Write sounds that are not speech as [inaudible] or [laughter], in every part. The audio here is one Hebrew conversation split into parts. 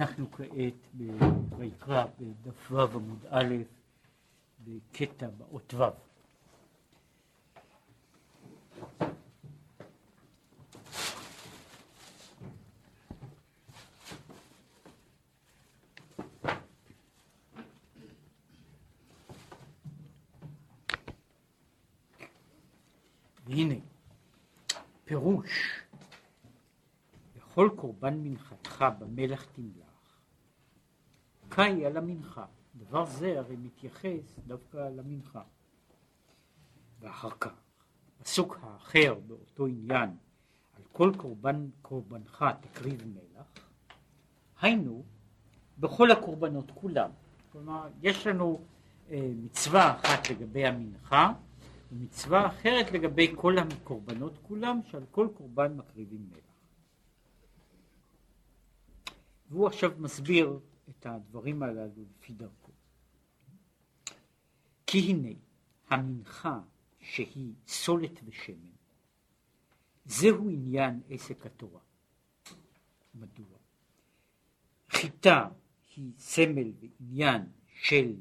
אנחנו כעת ויקרא בדף ו' עמוד א' בקטע באות ו'. והנה פירוש כל קורבן מנחתך במלח תמלח, קאי על המנחה. דבר זה הרי מתייחס דווקא על המנחה. ואחר כך, פסוק האחר באותו עניין, על כל קורבן קורבנך תקריב מלח, היינו בכל הקורבנות כולם. כלומר, יש לנו אה, מצווה אחת לגבי המנחה, ומצווה אחרת לגבי כל הקורבנות כולם, שעל כל קורבן מקריבים מלח. והוא עכשיו מסביר את הדברים הללו לפי דרכו. כי הנה המנחה שהיא סולת ושמן, זהו עניין עסק התורה. מדוע? חיטה היא סמל ועניין של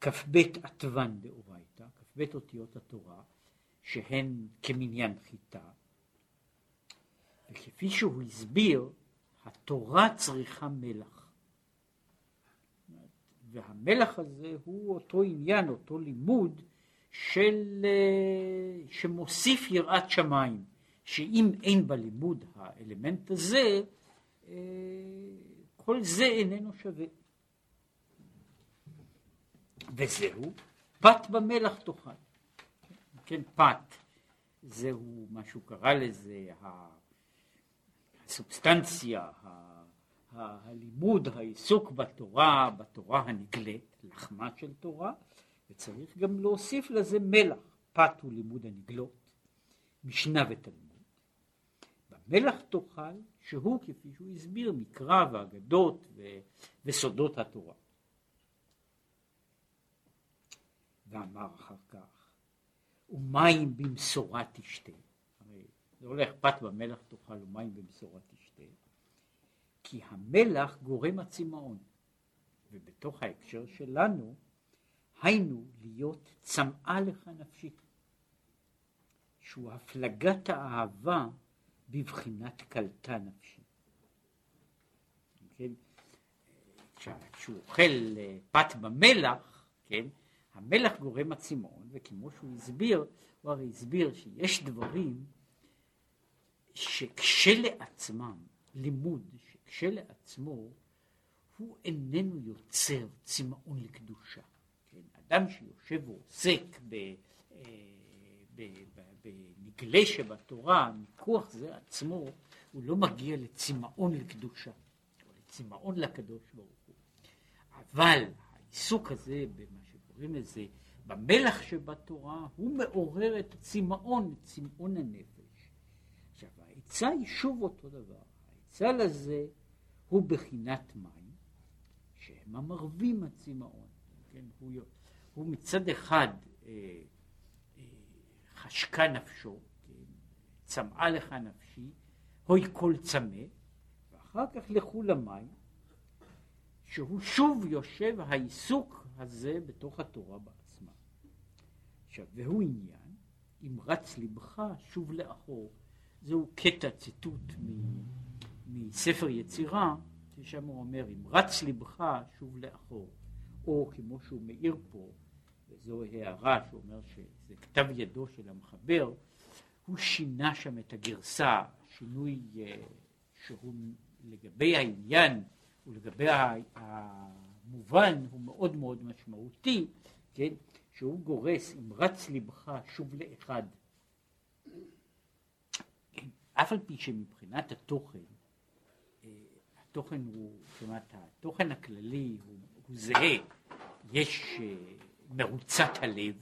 כ"ב עטוון דאורייתא, כ"ב אותיות התורה, שהן כמניין חיטה, וכפי שהוא הסביר, התורה צריכה מלח. והמלח הזה הוא אותו עניין, אותו לימוד של, אה, שמוסיף יראת שמיים, שאם אין בלימוד האלמנט הזה, אה, כל זה איננו שווה. וזהו, פת במלח תאכל. כן, פת, זהו מה שהוא קרא לזה, הסובסטנציה, הלימוד, העיסוק בתורה, בתורה הנגלית, לחמה של תורה, וצריך גם להוסיף לזה מלח. פת הוא לימוד הנגלות, משנה ותלמוד. במלח תאכל, שהוא כפי שהוא הסביר, מקרא ואגדות ו- וסודות התורה. ואמר אחר כך, ומים במשורה תשתה. זה הולך פת במלח תאכל ומים במשורה תשתה, כי המלח גורם הצמאון, ובתוך ההקשר שלנו, היינו להיות צמאה לך נפשי, שהוא הפלגת האהבה בבחינת קלטה נפשי. כן? כשהוא אוכל אה, פת במלח, כן? המלח גורם הצמאון, וכמו שהוא הסביר, הוא הרי הסביר שיש דברים שכשלעצמם, לימוד שכשלעצמו, הוא איננו יוצר צמאון לקדושה. כן? אדם שיושב ועוסק אה, בנגלה שבתורה, מכוח זה עצמו, הוא לא מגיע לצמאון לקדושה, או לצמאון לקדוש ברוך הוא. אבל העיסוק הזה, במה שקוראים לזה, במלח שבתורה, הוא מעורר את הצמאון, צמאון הנפש. העצה היא שוב אותו דבר. העצה לזה הוא בחינת מים, שהם המרבים הצמאון. כן? הוא, הוא מצד אחד אה, אה, חשקה נפשו, כן? צמאה לך נפשי, הוי כל צמא, ואחר כך לכו למים, שהוא שוב יושב העיסוק הזה בתוך התורה בעצמה. עכשיו, והוא עניין, אם רץ לבך, שוב לאחור. זהו קטע ציטוט מספר יצירה, ששם הוא אומר, אם רץ לבך שוב לאחור, או כמו שהוא מאיר פה, וזו הערה שהוא אומר שזה כתב ידו של המחבר, הוא שינה שם את הגרסה, שינוי אה, שהוא לגבי העניין ולגבי המובן הוא מאוד מאוד משמעותי, כן, שהוא גורס אם רץ לבך שוב לאחד. אף על פי שמבחינת התוכן, התוכן הוא, זאת אומרת, התוכן הכללי הוא, הוא זהה, יש אה, מרוצת הלב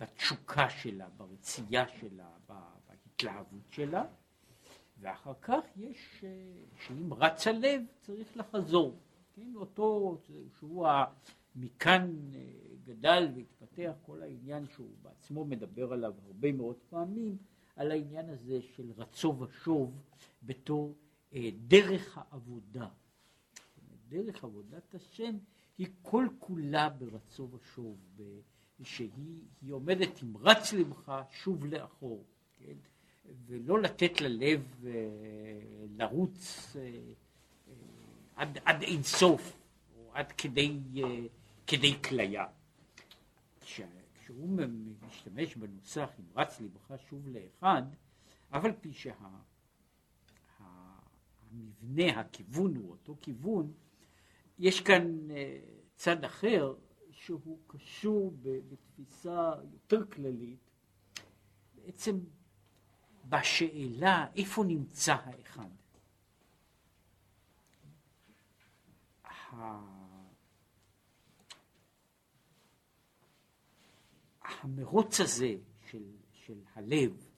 בתשוקה שלה, ברצייה שלה, בהתלהבות שלה, ואחר כך יש, אה, שאם רץ הלב צריך לחזור, כן, אותו, שהוא ה... מכאן גדל והתפתח כל העניין שהוא בעצמו מדבר עליו הרבה מאוד פעמים, על העניין הזה של רצו ושוב בתור אה, דרך העבודה. דרך עבודת השם היא כל כולה ברצו ושוב, שהיא עומדת עם רץ לבך שוב לאחור, כן? ולא לתת ללב אה, לרוץ אה, אה, עד, עד אין סוף, או עד כדי, כדי כליה. כשהוא משתמש בנוסח אם רץ לבך שוב לאחד, אף על פי שהמבנה, הכיוון הוא אותו כיוון, יש כאן צד אחר שהוא קשור בתפיסה יותר כללית, בעצם בשאלה איפה נמצא האחד. המרוץ הזה של, של הלב,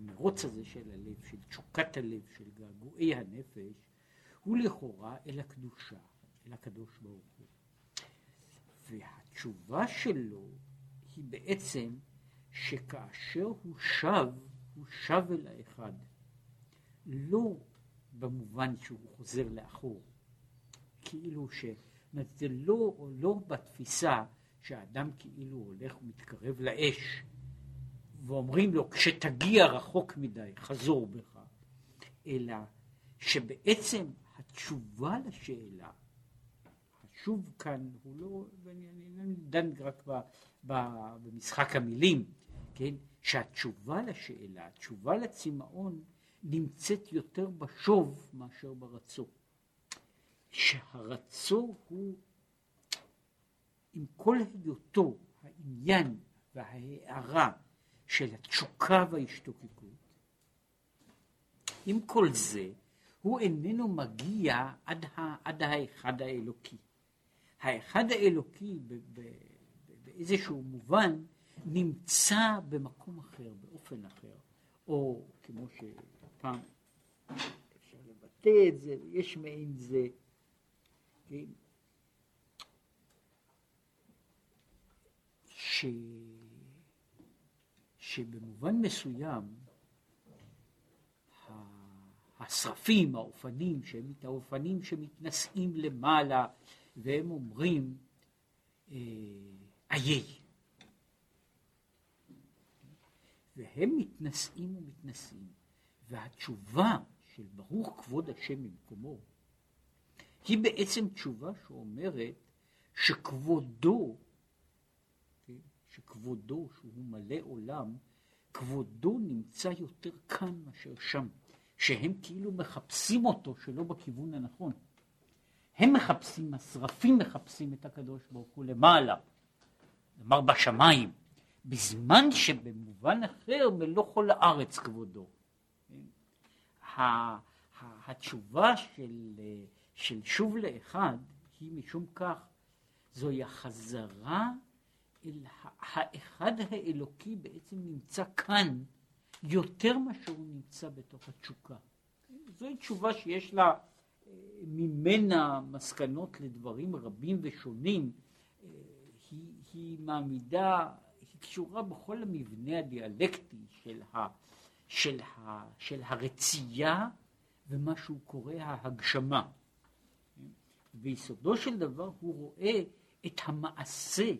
המרוץ הזה של הלב, של תשוקת הלב, של געגועי הנפש, הוא לכאורה אל הקדושה, אל הקדוש ברוך הוא. והתשובה שלו היא בעצם שכאשר הוא שב הוא שב אל האחד, לא במובן שהוא חוזר לאחור, כאילו ש... זה לא, לא בתפיסה שהאדם כאילו הולך ומתקרב לאש, ואומרים לו, כשתגיע רחוק מדי, חזור בך, אלא שבעצם התשובה לשאלה, השוב כאן הוא לא, ואני דן רק ב, ב, במשחק המילים, כן? שהתשובה לשאלה, התשובה לצמאון, נמצאת יותר בשוב מאשר ברצו. שהרצו הוא, עם כל היותו, העניין וההערה של התשוקה וההשתוקקות, עם כל זה, הוא איננו מגיע עד, ה, עד האחד האלוקי. האחד האלוקי באיזשהו מובן נמצא במקום אחר, באופן אחר, או כמו שפעם אפשר לבטא את זה, יש מעין זה, כן, ש... שבמובן מסוים השרפים, האופנים, שהם האופנים שמתנשאים למעלה והם אומרים איי. אה, והם מתנשאים ומתנשאים, והתשובה של ברוך כבוד השם במקומו, היא בעצם תשובה שאומרת שכבודו, שכבודו, שהוא מלא עולם, כבודו נמצא יותר כאן מאשר שם, שהם כאילו מחפשים אותו שלא בכיוון הנכון. הם מחפשים, השרפים מחפשים את הקדוש ברוך הוא למעלה, כלומר בשמיים, בזמן שבמובן אחר מלוא כל הארץ כבודו. התשובה של, של שוב לאחד היא משום כך זוהי החזרה אל האחד האלוקי בעצם נמצא כאן יותר מאשר הוא נמצא בתוך התשוקה. זוהי תשובה שיש לה אה, ממנה מסקנות לדברים רבים ושונים. אה, היא, היא מעמידה קשורה בכל המבנה הדיאלקטי של, ה, של, ה, של הרצייה ומה שהוא קורא ההגשמה. ביסודו של דבר הוא רואה את המעשה,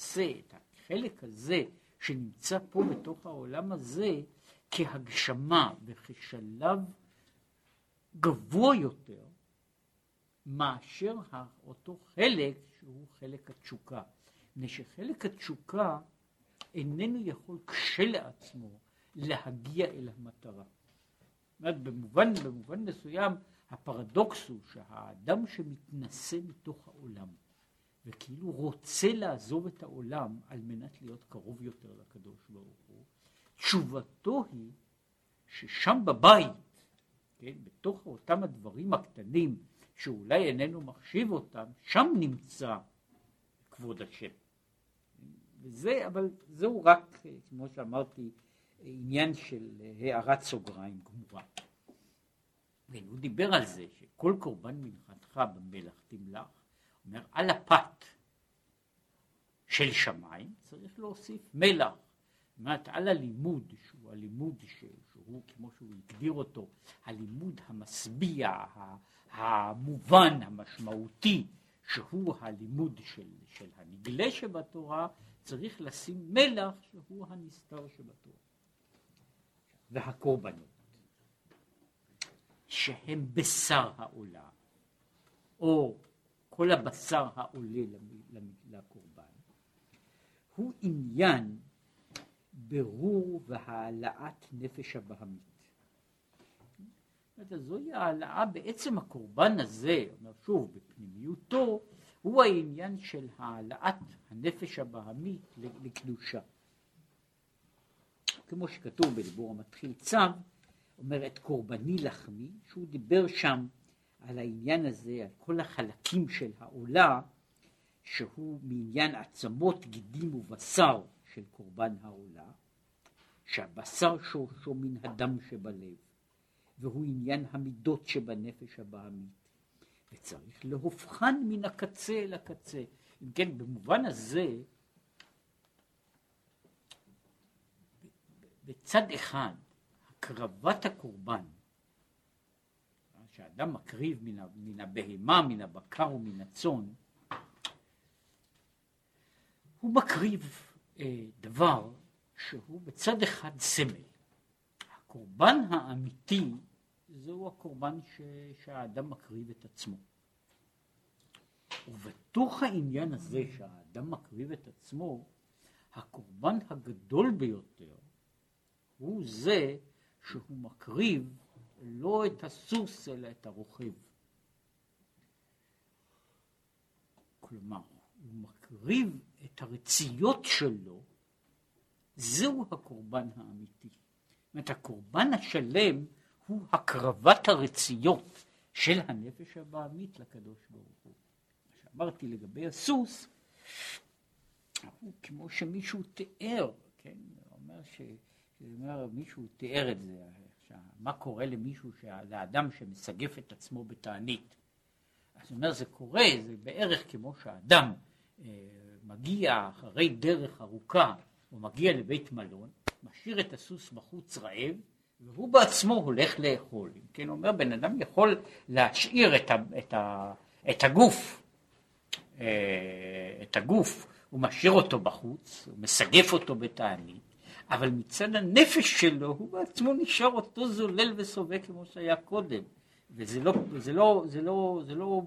המעשה, את החלק הזה שנמצא פה בתוך העולם הזה כהגשמה וכשלב גבוה יותר מאשר אותו חלק שהוא חלק התשוקה. מפני שחלק התשוקה איננו יכול כשלעצמו להגיע אל המטרה. אומרת, במובן, במובן מסוים הפרדוקס הוא שהאדם שמתנשא מתוך העולם וכאילו רוצה לעזוב את העולם על מנת להיות קרוב יותר לקדוש ברוך הוא, תשובתו היא ששם בבית, כן, בתוך אותם הדברים הקטנים שאולי איננו מחשיב אותם, שם נמצא כבוד השם. וזה, אבל זהו רק, כמו שאמרתי, עניין של הערת סוגריים גמורה. והוא דיבר על זה שכל קורבן מנחתך במלח תמלח, אומר על הפת של שמיים צריך להוסיף מלח. זאת אומרת על הלימוד שהוא הלימוד שהוא כמו שהוא הגדיר אותו, הלימוד המשביע, המובן המשמעותי שהוא הלימוד של, של הנגלה שבתורה, צריך לשים מלח שהוא הנסתר שבתורה. והקורבנות, שהם בשר העולה, או כל הבשר העולה לקורבן, הוא עניין ברור והעלאת נפש הבהמית. זוהי העלאה בעצם הקורבן הזה, אומר שוב, בפנימיותו, הוא העניין של העלאת הנפש הבהמית לקדושה. כמו שכתוב בדיבור המתחיל צו, אומר את קורבני לחמי, שהוא דיבר שם על העניין הזה, על כל החלקים של העולה, שהוא מעניין עצמות, גידים ובשר של קורבן העולה, שהבשר שורשו מן הדם שבלב, והוא עניין המידות שבנפש הבעמית, וצריך להופכן מן הקצה אל הקצה. אם כן, במובן הזה, בצד אחד, הקרבת הקורבן, שאדם מקריב מן, מן הבהמה, מן הבקר ומן הצאן, הוא מקריב אה, דבר שהוא בצד אחד סמל. הקורבן האמיתי זהו הקורבן ש, שהאדם מקריב את עצמו. ובתוך העניין הזה שהאדם מקריב את עצמו, הקורבן הגדול ביותר הוא זה שהוא מקריב לא את הסוס אלא את הרוכב. כלומר, הוא מקריב את הרציות שלו, זהו הקורבן האמיתי. זאת אומרת, הקורבן השלם הוא הקרבת הרציות של הנפש הבעמית לקדוש ברוך הוא. מה שאמרתי לגבי הסוס, הוא כמו שמישהו תיאר, כן, אומר ש... מישהו תיאר את זה, מה קורה למישהו, לאדם שמסגף את עצמו בתענית. אז הוא אומר, זה קורה, זה בערך כמו שאדם אה, מגיע אחרי דרך ארוכה, הוא מגיע לבית מלון, משאיר את הסוס בחוץ רעב, והוא בעצמו הולך לאכול. אם כן, אומר, בן אדם יכול להשאיר את, ה, את, ה, את הגוף, אה, את הגוף, הוא משאיר אותו בחוץ, הוא מסגף אותו בתענית, אבל מצד הנפש שלו הוא בעצמו נשאר אותו זולל וסובב כמו שהיה קודם. וזה לא, זה לא, זה לא, זה לא,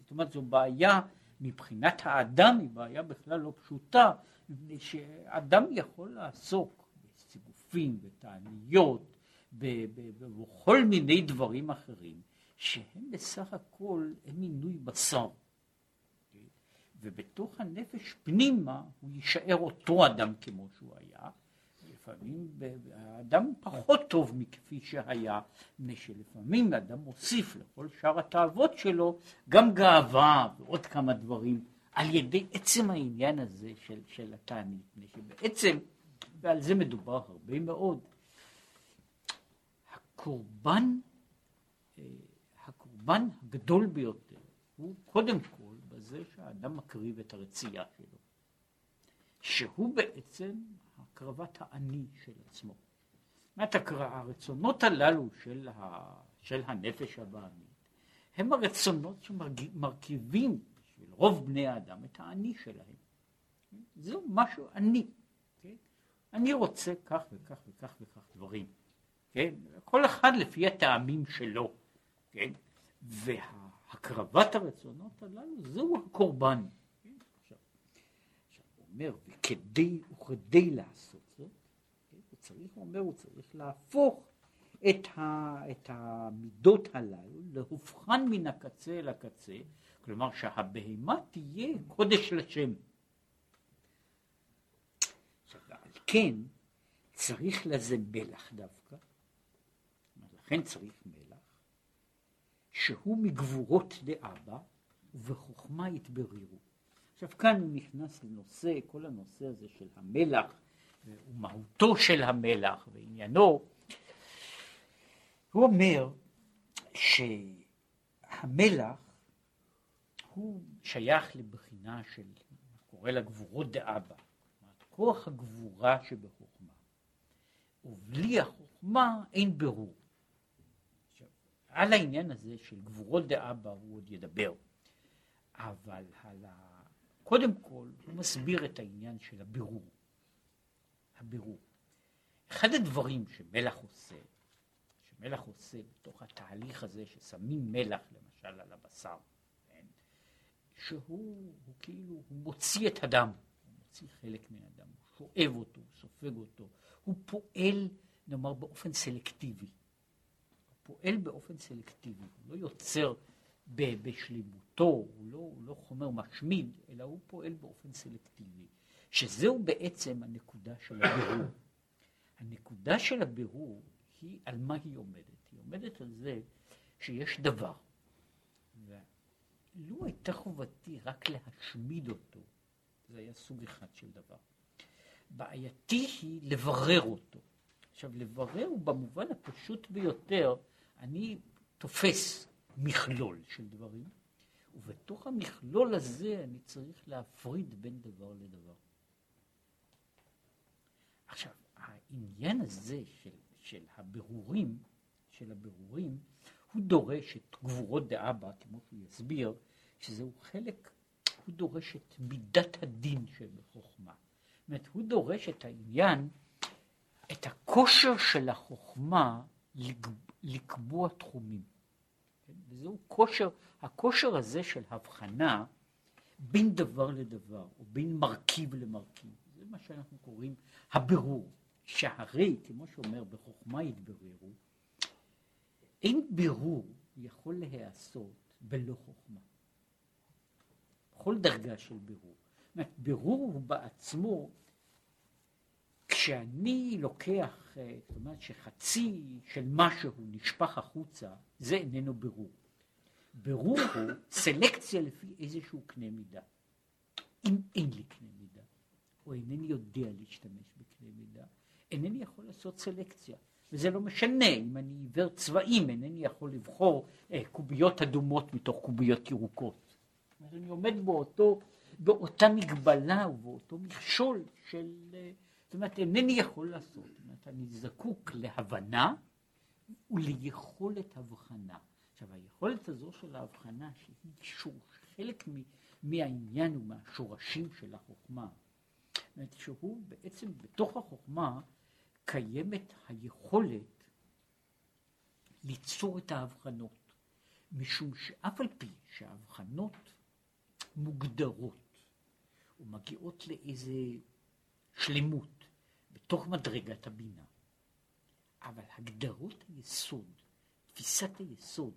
זאת אומרת זו בעיה מבחינת האדם, היא בעיה בכלל לא פשוטה, מפני שאדם יכול לעסוק בסיגופים, בתעניות, ובכל מיני דברים אחרים, שהם בסך הכל הם מינוי בשר. ובתוך הנפש פנימה הוא יישאר אותו אדם כמו שהוא היה, לפעמים האדם פחות טוב מכפי שהיה, מפני שלפעמים האדם מוסיף לכל שאר התאוות שלו גם גאווה ועוד כמה דברים על ידי עצם העניין הזה של, של התענית, מפני שבעצם, ועל זה מדובר הרבה מאוד, הקורבן, אה, הקורבן הגדול ביותר הוא קודם כל בזה שהאדם מקריב את הרצייה שלו, שהוא בעצם הקרבת האני של עצמו. זאת הרצונות הללו של, ה, של הנפש הבעמית הם הרצונות שמרכיבים של רוב בני האדם את האני שלהם. זהו משהו אני. כן? אני רוצה כך וכך וכך וכך דברים. כן? כל אחד לפי הטעמים שלו. כן? והקרבת הרצונות הללו זהו הקורבן. אומר, וכדי, וכדי לעשות זאת, כן, הוא צריך, הוא אומר, הוא צריך להפוך את, ה, את המידות הללו, להופכן מן הקצה אל הקצה, כלומר שהבהמה תהיה קודש לשם. על כן צריך לזה מלח דווקא, לכן צריך מלח, שהוא מגבורות דאבא ובחוכמה יתברירו. עכשיו כאן הוא נכנס לנושא, כל הנושא הזה של המלח ומהותו של המלח ועניינו. הוא אומר שהמלח הוא שייך לבחינה של, קורא לה גבורות דאבא, כוח הגבורה שבחוכמה. ובלי החוכמה אין ברור. עכשיו, על העניין הזה של גבורות דאבא הוא עוד ידבר, אבל על ה... קודם כל הוא מסביר את העניין של הבירור. הבירור. אחד הדברים שמלח עושה, שמלח עושה בתוך התהליך הזה ששמים מלח למשל על הבשר, כן? שהוא הוא כאילו, הוא מוציא את הדם, הוא מוציא חלק מן הדם, הוא שואב אותו, הוא סופג אותו, הוא פועל, נאמר, באופן סלקטיבי. הוא פועל באופן סלקטיבי, הוא לא יוצר בשלימותו, הוא לא, הוא לא חומר משמיד, אלא הוא פועל באופן סלקטיבי, שזהו בעצם הנקודה של הבירור. הנקודה של הבירור היא על מה היא עומדת. היא עומדת על זה שיש דבר, ולו הייתה חובתי רק להשמיד אותו, זה היה סוג אחד של דבר. בעייתי היא לברר אותו. עכשיו, לברר הוא במובן הפשוט ביותר, אני תופס מכלול של דברים, ובתוך המכלול הזה אני צריך להפריד בין דבר לדבר. עכשיו, העניין הזה של, של הבירורים, של הבירורים, הוא דורש את גבורות דאבא, כמו שהוא יסביר, שזהו חלק, הוא דורש את מידת הדין שבחוכמה. זאת אומרת, הוא דורש את העניין, את הכושר של החוכמה לקבוע תחומים. וזהו כושר, הכושר הזה של הבחנה בין דבר לדבר, או בין מרכיב למרכיב. זה מה שאנחנו קוראים הבירור. שהרי, כמו שאומר, בחוכמה יתבררו, אין בירור יכול להיעשות בלא חוכמה. בכל דרגה של בירור. זאת אומרת, בירור הוא בעצמו, כשאני לוקח, אה, זאת אומרת שחצי של משהו נשפך החוצה, זה איננו בירור. בירור הוא סלקציה לפי איזשהו קנה מידה. אם אין לי קנה מידה, או אינני יודע להשתמש בקנה מידה, אינני יכול לעשות סלקציה. וזה לא משנה, אם אני עיוור צבעים, אינני יכול לבחור אה, קוביות אדומות מתוך קוביות ירוקות. אז אני עומד באותו, באותה מגבלה ובאותו מכשול של... אה, זאת אומרת, אינני יכול לעשות. זאת אומרת, אני זקוק להבנה וליכולת הבחנה. עכשיו, היכולת הזו של ההבחנה, שהיא שור, חלק מ, מהעניין ומהשורשים של החוכמה, זאת אומרת, שהוא בעצם בתוך החוכמה קיימת היכולת ליצור את ההבחנות, משום שאף על פי שההבחנות מוגדרות ומגיעות לאיזה שלמות בתוך מדרגת הבינה, אבל הגדרות היסוד, תפיסת היסוד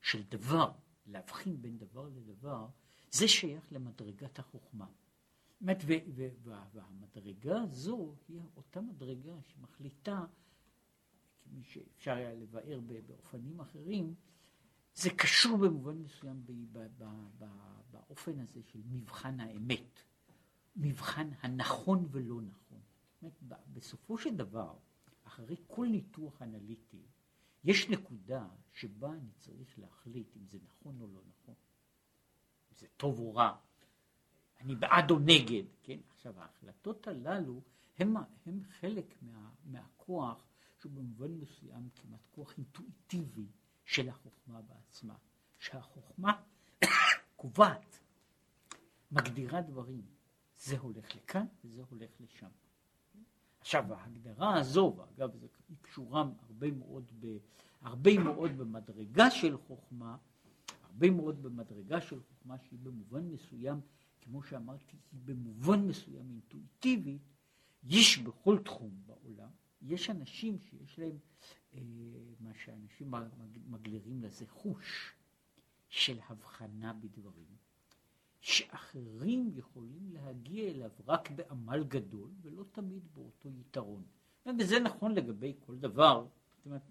של דבר, להבחין בין דבר לדבר, זה שייך למדרגת החוכמה. באמת, והמדרגה הזו היא אותה מדרגה שמחליטה, כמי שאפשר היה לבאר באופנים אחרים, זה קשור במובן מסוים באופן הזה של מבחן האמת, מבחן הנכון ולא נכון. באמת, בסופו של דבר, אחרי כל ניתוח אנליטי, יש נקודה שבה אני צריך להחליט אם זה נכון או לא נכון, אם זה טוב או רע. אני בעד או נגד, כן? עכשיו ההחלטות הללו הם, הם חלק מה, מהכוח שהוא במובן מסוים כמעט כוח אינטואיטיבי של החוכמה בעצמה, שהחוכמה קובעת, מגדירה דברים, זה הולך לכאן וזה הולך לשם. עכשיו ההגדרה הזו, ואגב היא קשורה הרבה מאוד, ב, הרבה מאוד במדרגה של חוכמה, הרבה מאוד במדרגה של חוכמה שהיא במובן מסוים כמו שאמרתי, היא במובן מסוים אינטואיטיבית, יש בכל תחום בעולם, יש אנשים שיש להם אה, מה שאנשים מגלירים לזה חוש של הבחנה בדברים, שאחרים יכולים להגיע אליו רק בעמל גדול ולא תמיד באותו יתרון. וזה נכון לגבי כל דבר, זאת אומרת,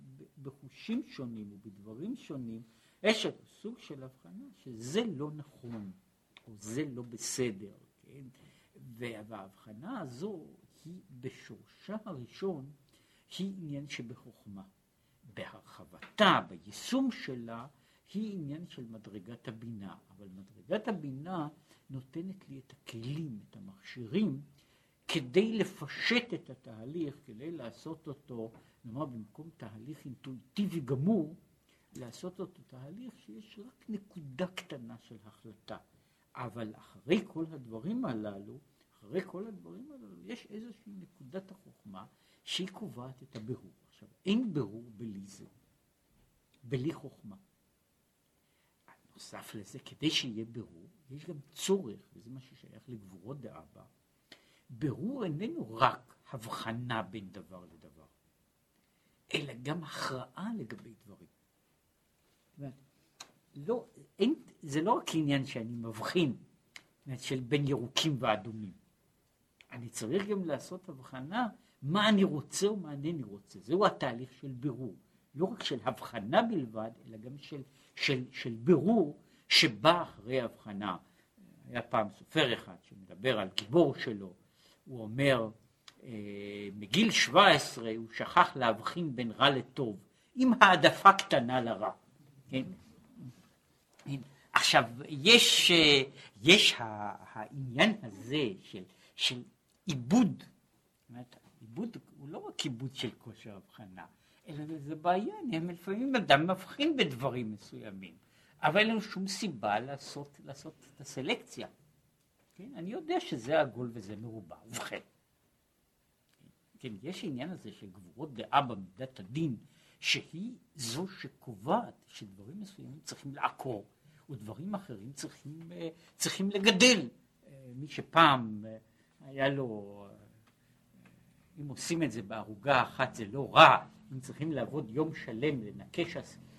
בחושים שונים ובדברים שונים, יש סוג של הבחנה שזה לא נכון. או זה לא בסדר, כן? וההבחנה הזו היא בשורשה הראשון, היא עניין שבחוכמה. בהרחבתה, ביישום שלה, היא עניין של מדרגת הבינה, אבל מדרגת הבינה נותנת לי את הכלים, את המכשירים, כדי לפשט את התהליך, כדי לעשות אותו, נאמר, במקום תהליך אינטואיטיבי גמור, לעשות אותו תהליך שיש רק נקודה קטנה של החלטה. אבל אחרי כל הדברים הללו, אחרי כל הדברים הללו, יש איזושהי נקודת החוכמה שהיא קובעת את הבירור. עכשיו, אין בירור בלי זה, בלי חוכמה. נוסף לזה, כדי שיהיה בירור, יש גם צורך, וזה מה ששייך לגבורות דאבא, בירור איננו רק הבחנה בין דבר לדבר, אלא גם הכרעה לגבי דברים. לא, אין, זה לא רק עניין שאני מבחין של בין ירוקים ואדומים. אני צריך גם לעשות הבחנה מה אני רוצה ומה אינני רוצה. זהו התהליך של בירור. לא רק של הבחנה בלבד, אלא גם של, של, של בירור שבא אחרי הבחנה. היה פעם סופר אחד שמדבר על גיבור שלו, הוא אומר, אה, מגיל 17 הוא שכח להבחין בין רע לטוב, עם העדפה קטנה לרע. כן? עכשיו, יש, אה, יש העניין הזה של, של עיבוד, עיבוד הוא לא רק עיבוד של כושר הבחנה, זה בעיה, הם לפעמים אדם מבחין בדברים מסוימים, אבל אין לנו שום סיבה לעשות, לעשות את הסלקציה. כן? אני יודע שזה עגול וזה מרובע, ובכן. כן, יש עניין הזה של גבורות דעה במידת הדין, שהיא זו שקובעת שדברים מסוימים צריכים לעקור, ודברים אחרים צריכים, אה, צריכים לגדל. אה, מי שפעם אה, היה לו, אם עושים את זה בערוגה אחת זה לא רע, אם צריכים לעבוד יום שלם לנקש,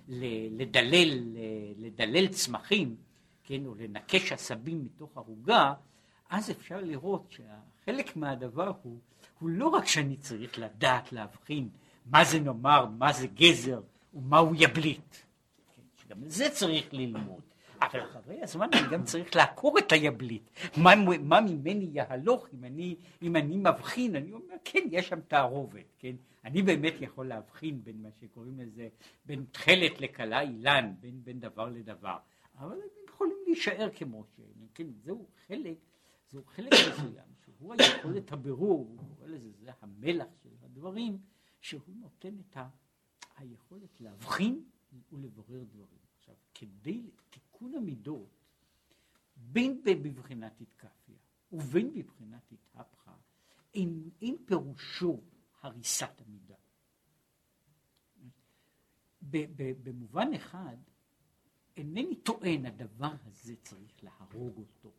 לדלל, לדלל צמחים, כן, או לנקש עשבים מתוך ערוגה, אז אפשר לראות שחלק מהדבר הוא, הוא לא רק שאני צריך לדעת להבחין מה זה נאמר, מה זה גזר ומה הוא יבליט. כן, שגם זה צריך ללמוד. אבל אחרי הזמן אני גם צריך לעקור את היבליט. מה, מה ממני יהלוך אם אני, אם אני מבחין, אני אומר, כן, יש שם תערובת, כן? אני באמת יכול להבחין בין מה שקוראים לזה, בין תכלת לכלה אילן, בין, בין דבר לדבר. אבל הם יכולים להישאר כמו שהם, כן? זהו חלק, זהו חלק [coughs] מסוים, שהוא היכולת הבירור, הוא קורא לזה, זה המלח של הדברים, שהוא נותן את ה, היכולת להבחין ולברר דברים. עכשיו, כדי תיקון המידות, בין בבחינת התקפיה ובין בבחינת התהפכה, אין, אין פירושו הריסת המידה. במובן אחד, אינני טוען הדבר הזה צריך להרוג אותו,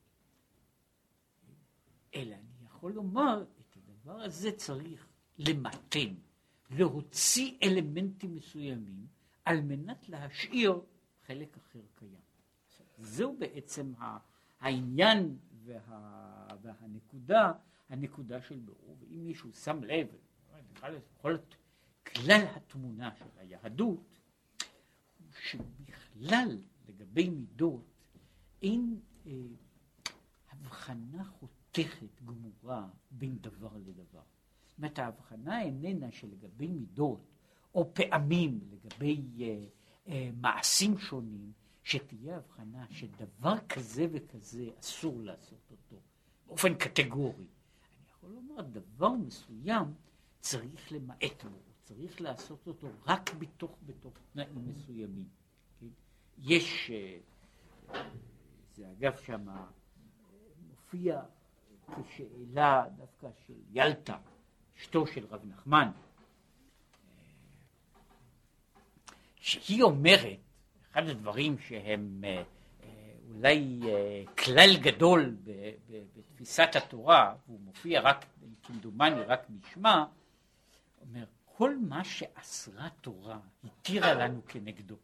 אלא אני יכול לומר את הדבר הזה צריך למתן, להוציא אלמנטים מסוימים על מנת להשאיר חלק אחר קיים. זהו בעצם העניין וה, והנקודה, הנקודה של ברור, ואם מישהו שם לב, בכל כלל התמונה של היהדות, הוא שבכלל לגבי מידות אין אה, הבחנה חותכת גמורה בין דבר לדבר. זאת אומרת ההבחנה איננה שלגבי מידות או פעמים לגבי אה, אה, מעשים שונים, שתהיה הבחנה שדבר כזה וכזה אסור לעשות אותו באופן קטגורי. אני יכול לומר דבר מסוים צריך למעט בו, צריך לעשות אותו רק בתוך, בתוך תנאים מסוימים. כן? יש, אה, זה אגב שם מופיע כשאלה דווקא של ילטה, אשתו של רב נחמן, שהיא אומרת, אחד הדברים שהם אה, אה, אולי אה, כלל גדול בתפיסת התורה, והוא מופיע רק, כמדומני, רק נשמע, אומר, כל מה שאסרה תורה התירה לנו כנגדו.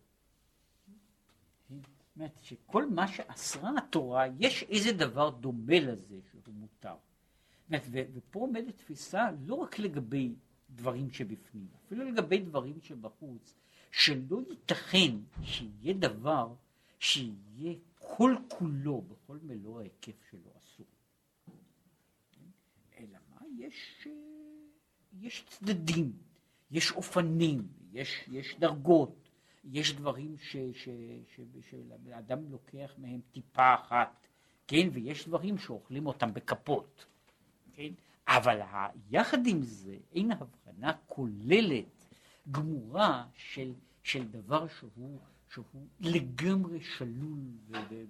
אומרת שכל מה שאסרה התורה, יש איזה דבר דומה לזה שהוא מותר. ופה עומדת תפיסה לא רק לגבי דברים שבפנים, אפילו לגבי דברים שבחוץ, שלא ייתכן שיהיה דבר שיהיה כל כולו בכל מלוא ההיקף שלו אסור. אלא מה? יש, יש צדדים, יש אופנים, יש, יש דרגות, יש דברים שאדם לוקח מהם טיפה אחת, כן, ויש דברים שאוכלים אותם בכפות, כן, אבל יחד עם זה אין הבחנה כוללת גמורה של, של דבר שהוא, שהוא לגמרי שלול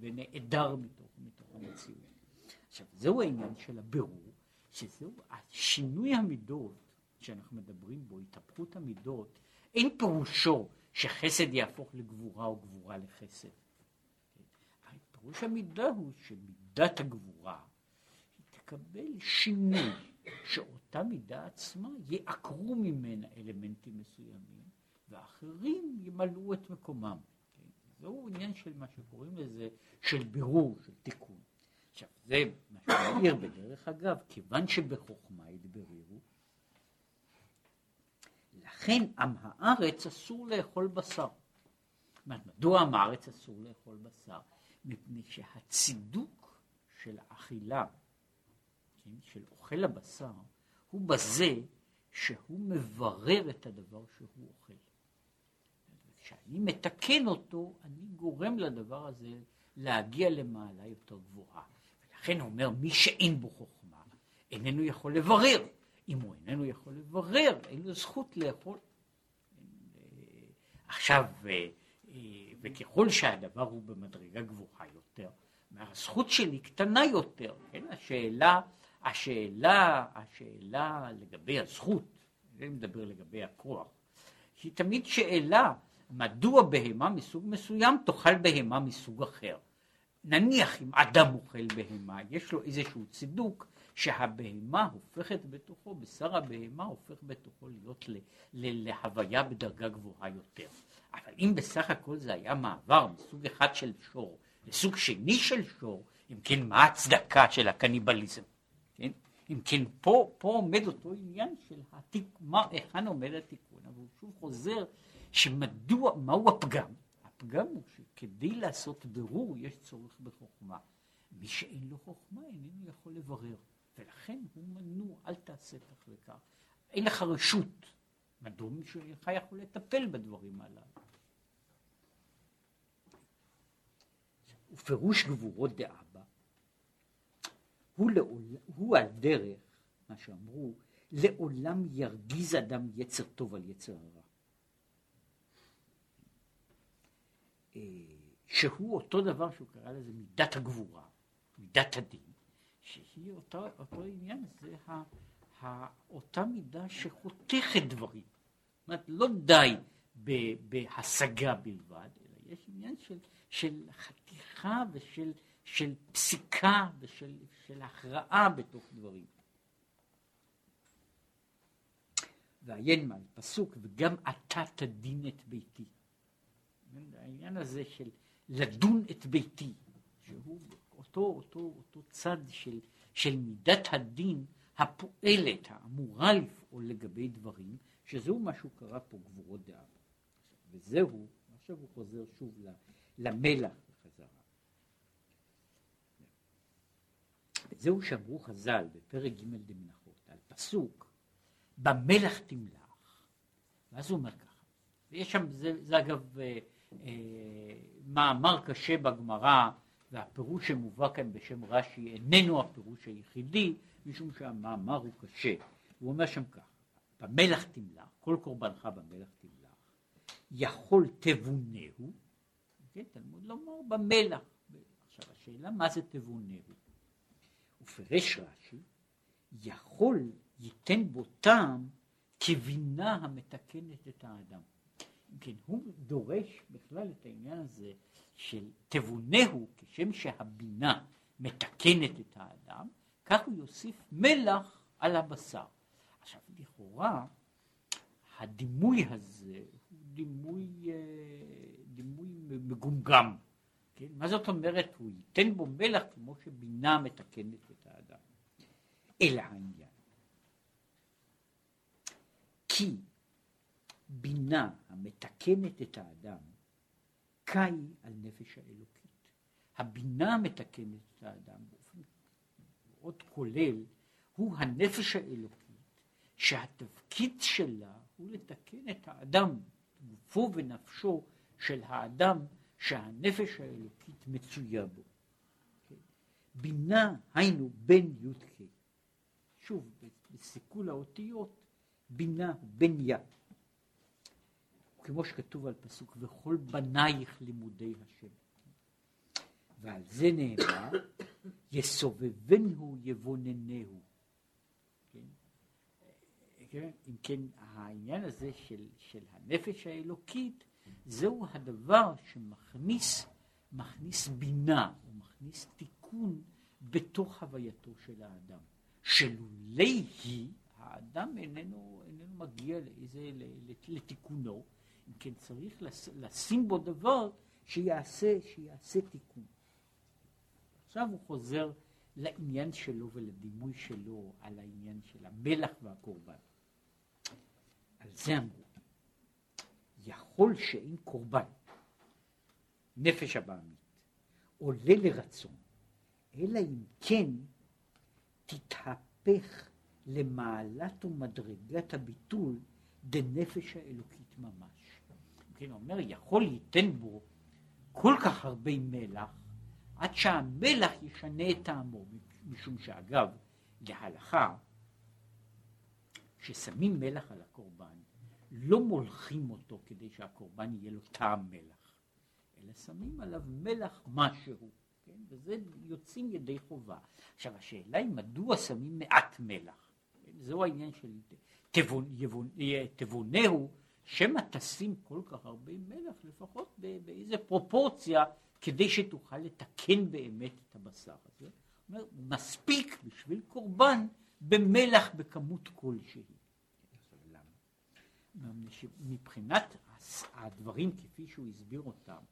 ונעדר מתוך, מתוך המציאות. עכשיו, זהו העניין של הבירור, שזהו שינוי המידות שאנחנו מדברים בו, התהפכות המידות, אין פירושו שחסד יהפוך לגבורה או גבורה לחסד. פירוש המידה הוא שמידת הגבורה היא תקבל שינוי, שאותה מידה עצמה יעקרו ממנה אלמנטים מסוימים, ואחרים ימלאו את מקומם. זהו עניין של מה שקוראים לזה, של בירור, של תיקון. עכשיו, זה מה שמעיר בדרך אגב, כיוון שבחוכמה יתבררו, לכן עם הארץ אסור לאכול בשר. מדוע עם הארץ אסור לאכול בשר? מפני שהצידוק של האכילה, כן, של אוכל הבשר, הוא בזה שהוא מברר את הדבר שהוא אוכל. כשאני מתקן אותו, אני גורם לדבר הזה להגיע למעלה יותר גבוהה. ולכן אומר, מי שאין בו חוכמה, איננו יכול לברר. אם הוא איננו יכול לברר, אין לו זכות לאכול. עכשיו, וככל שהדבר הוא במדרגה גבוהה יותר, הזכות שלי קטנה יותר, כן? השאלה, השאלה, השאלה לגבי הזכות, אני מדבר לגבי הכוח, היא תמיד שאלה מדוע בהמה מסוג מסוים תאכל בהמה מסוג אחר. נניח אם אדם אוכל בהמה, יש לו איזשהו צידוק שהבהמה הופכת בתוכו, בשר הבהמה הופך בתוכו להיות להוויה בדרגה גבוהה יותר. אבל אם בסך הכל זה היה מעבר מסוג אחד של שור לסוג שני של שור, אם כן מה ההצדקה של הקניבליזם? כן? אם כן פה, פה עומד אותו עניין של התיק, מה, היכן עומד התיקון, אבל הוא שוב חוזר שמדוע, מהו הפגם? הפגם הוא שכדי לעשות בירור יש צורך בחוכמה. מי שאין לו חוכמה איננו יכול לברר, ולכן הוא מנוע, אל תעשה כך וכך. אין לך רשות. מדוע מישהו אינך יכול לטפל בדברים הללו? ופירוש גבורות דאבא הוא, הוא על דרך, מה שאמרו, לעולם ירגיז אדם יצר טוב על יצר הרע. אה, שהוא אותו דבר שהוא קרא לזה מידת הגבורה, מידת הדין, שהיא אותו, אותו עניין, זה ה, ה, אותה מידה שחותכת דברים. זאת אומרת, לא די ב, בהשגה בלבד, אלא יש עניין של, של חתיכה ושל של פסיקה ושל של הכרעה בתוך דברים. ועיין מעל פסוק, וגם אתה תדין את ביתי. העניין הזה של לדון את ביתי, שהוא אותו, אותו, אותו צד של, של מידת הדין הפועלת, האמורה לפעול לגבי דברים, שזהו מה שהוא קרא פה גבורות דעה. וזהו, עכשיו הוא חוזר שוב למלח בחזרה. וזהו שאמרו חז"ל בפרק ג' דמנחות, על פסוק, במלח תמלח. ואז הוא אומר ככה, ויש שם, זה, זה אגב אה, אה, מאמר קשה בגמרא, והפירוש שמובא כאן בשם רש"י איננו הפירוש היחידי, משום שהמאמר הוא קשה. הוא אומר שם כך, במלח תמלח, כל קורבנך במלח תמלח, יכול תבונהו, כן, תלמוד לומר במלח. עכשיו השאלה מה זה תבונהו? ופרש רש"י, יכול ייתן בו טעם כבינה המתקנת את האדם. כן, הוא דורש בכלל את העניין הזה של תבונהו, כשם שהבינה מתקנת את האדם, כך הוא יוסיף מלח על הבשר. עכשיו, לכאורה, הדימוי הזה הוא דימוי, אה, דימוי מגומגם. כן? מה זאת אומרת? הוא ייתן בו מלח כמו שבינה מתקנת את האדם. אלא העניין. כי בינה המתקנת את האדם, קאי על נפש האלוקית. הבינה המתקנת את האדם באופן מאוד כולל, הוא הנפש האלוקית, שהתפקיד שלה הוא לתקן את האדם, גופו ונפשו של האדם, שהנפש האלוקית מצויה בו. בינה היינו בן י"ק. שוב, בסיכול האותיות, בינה בן יא. כמו שכתוב על פסוק, וכל בנייך לימודי השם. ועל זה נאמר, יסובבנו יבוננהו. כן? כן? אם כן, העניין הזה של, של הנפש האלוקית, זהו הדבר שמכניס מכניס בינה, הוא מכניס תיקון בתוך הווייתו של האדם. שלולי היא, האדם איננו, איננו מגיע לאיזה, לתיקונו, אם כן צריך לשים בו דבר שיעשה, שיעשה תיקון. עכשיו הוא חוזר לעניין שלו ולדימוי שלו על העניין של המלח והקורבן. על זה אמרו, יכול שאין קורבן, נפש הבעמית, עולה לרצון, אלא אם כן תתהפך למעלת ומדרגת הביטול דנפש האלוקית ממש. כן, אומר, יכול ייתן בו כל כך הרבה מלח, עד שהמלח ישנה את טעמו, משום שאגב, להלכה, כששמים מלח על הקורבן, לא מולכים אותו כדי שהקורבן יהיה לו טעם מלח, אלא שמים עליו מלח משהו, כן? וזה יוצאים ידי חובה. עכשיו השאלה היא מדוע שמים מעט מלח, כן? זהו העניין של תבונהו, שמא תשים כל כך הרבה מלח, לפחות באיזה פרופורציה, כדי שתוכל לתקן באמת את הבשר הזה. אומר, מספיק בשביל קורבן במלח בכמות כלשהי. מבחינת הדברים כפי שהוא הסביר אותם,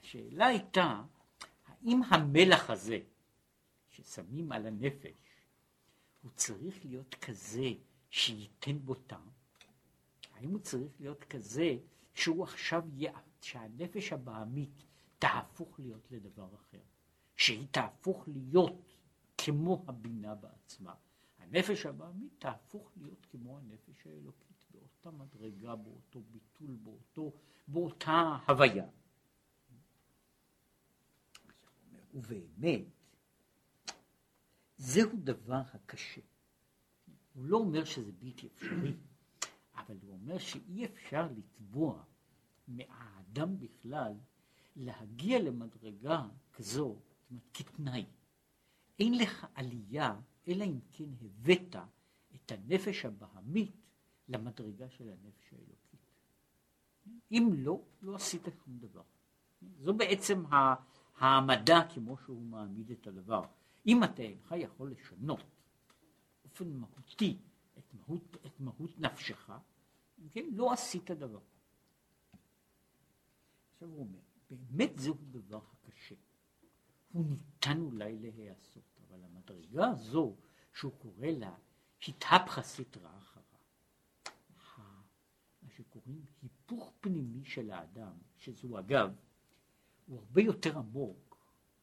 השאלה הייתה, האם המלח הזה ששמים על הנפש, הוא צריך להיות כזה שייתן בו טעם? האם הוא צריך להיות כזה שהוא עכשיו, שהנפש הבעמית תהפוך להיות לדבר אחר, שהיא תהפוך להיות כמו הבינה בעצמה. הנפש הבעמית תהפוך להיות כמו הנפש האלוקית, באותה מדרגה, באותו ביטול, באותו, באותה הוויה. ובאמת, זהו דבר הקשה. הוא לא אומר שזה בלתי אפשרי, אבל הוא אומר שאי אפשר לתבוע מהאדם בכלל להגיע למדרגה כזו, זאת אומרת, כתנאי. אין לך עלייה, אלא אם כן הבאת את הנפש הבהמית למדרגה של הנפש האלוקית. אם לא, לא עשית שום דבר. זו בעצם העמדה כמו שהוא מעמיד את הדבר. אם אתה אינך יכול לשנות באופן מהותי את מהות, את מהות נפשך, כן, לא עשית דבר. עכשיו הוא אומר, באמת זהו דבר הקשה. הוא ניתן אולי להיעשות, אבל המדרגה הזו שהוא קורא לה התהפכה סטרא אחרא, מה שקוראים היפוך פנימי של האדם, שזו אגב, הוא הרבה יותר עמוק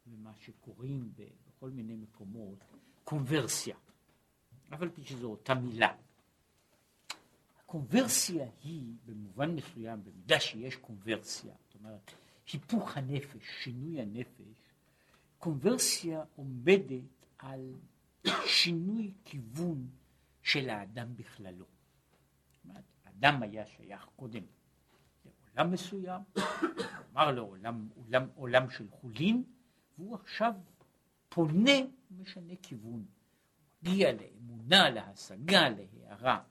ממה שקוראים בכל מיני מקומות קונברסיה, אף על פי שזו אותה מילה. הקונברסיה היא במובן מסוים, במידה שיש קונברסיה, זאת אומרת היפוך הנפש, שינוי הנפש, קונברסיה עומדת על שינוי כיוון של האדם בכללו. האדם היה שייך קודם לעולם מסוים, כלומר לעולם עולם, עולם של חולין, והוא עכשיו פונה ומשנה כיוון. מגיע לאמונה, להשגה, להערה.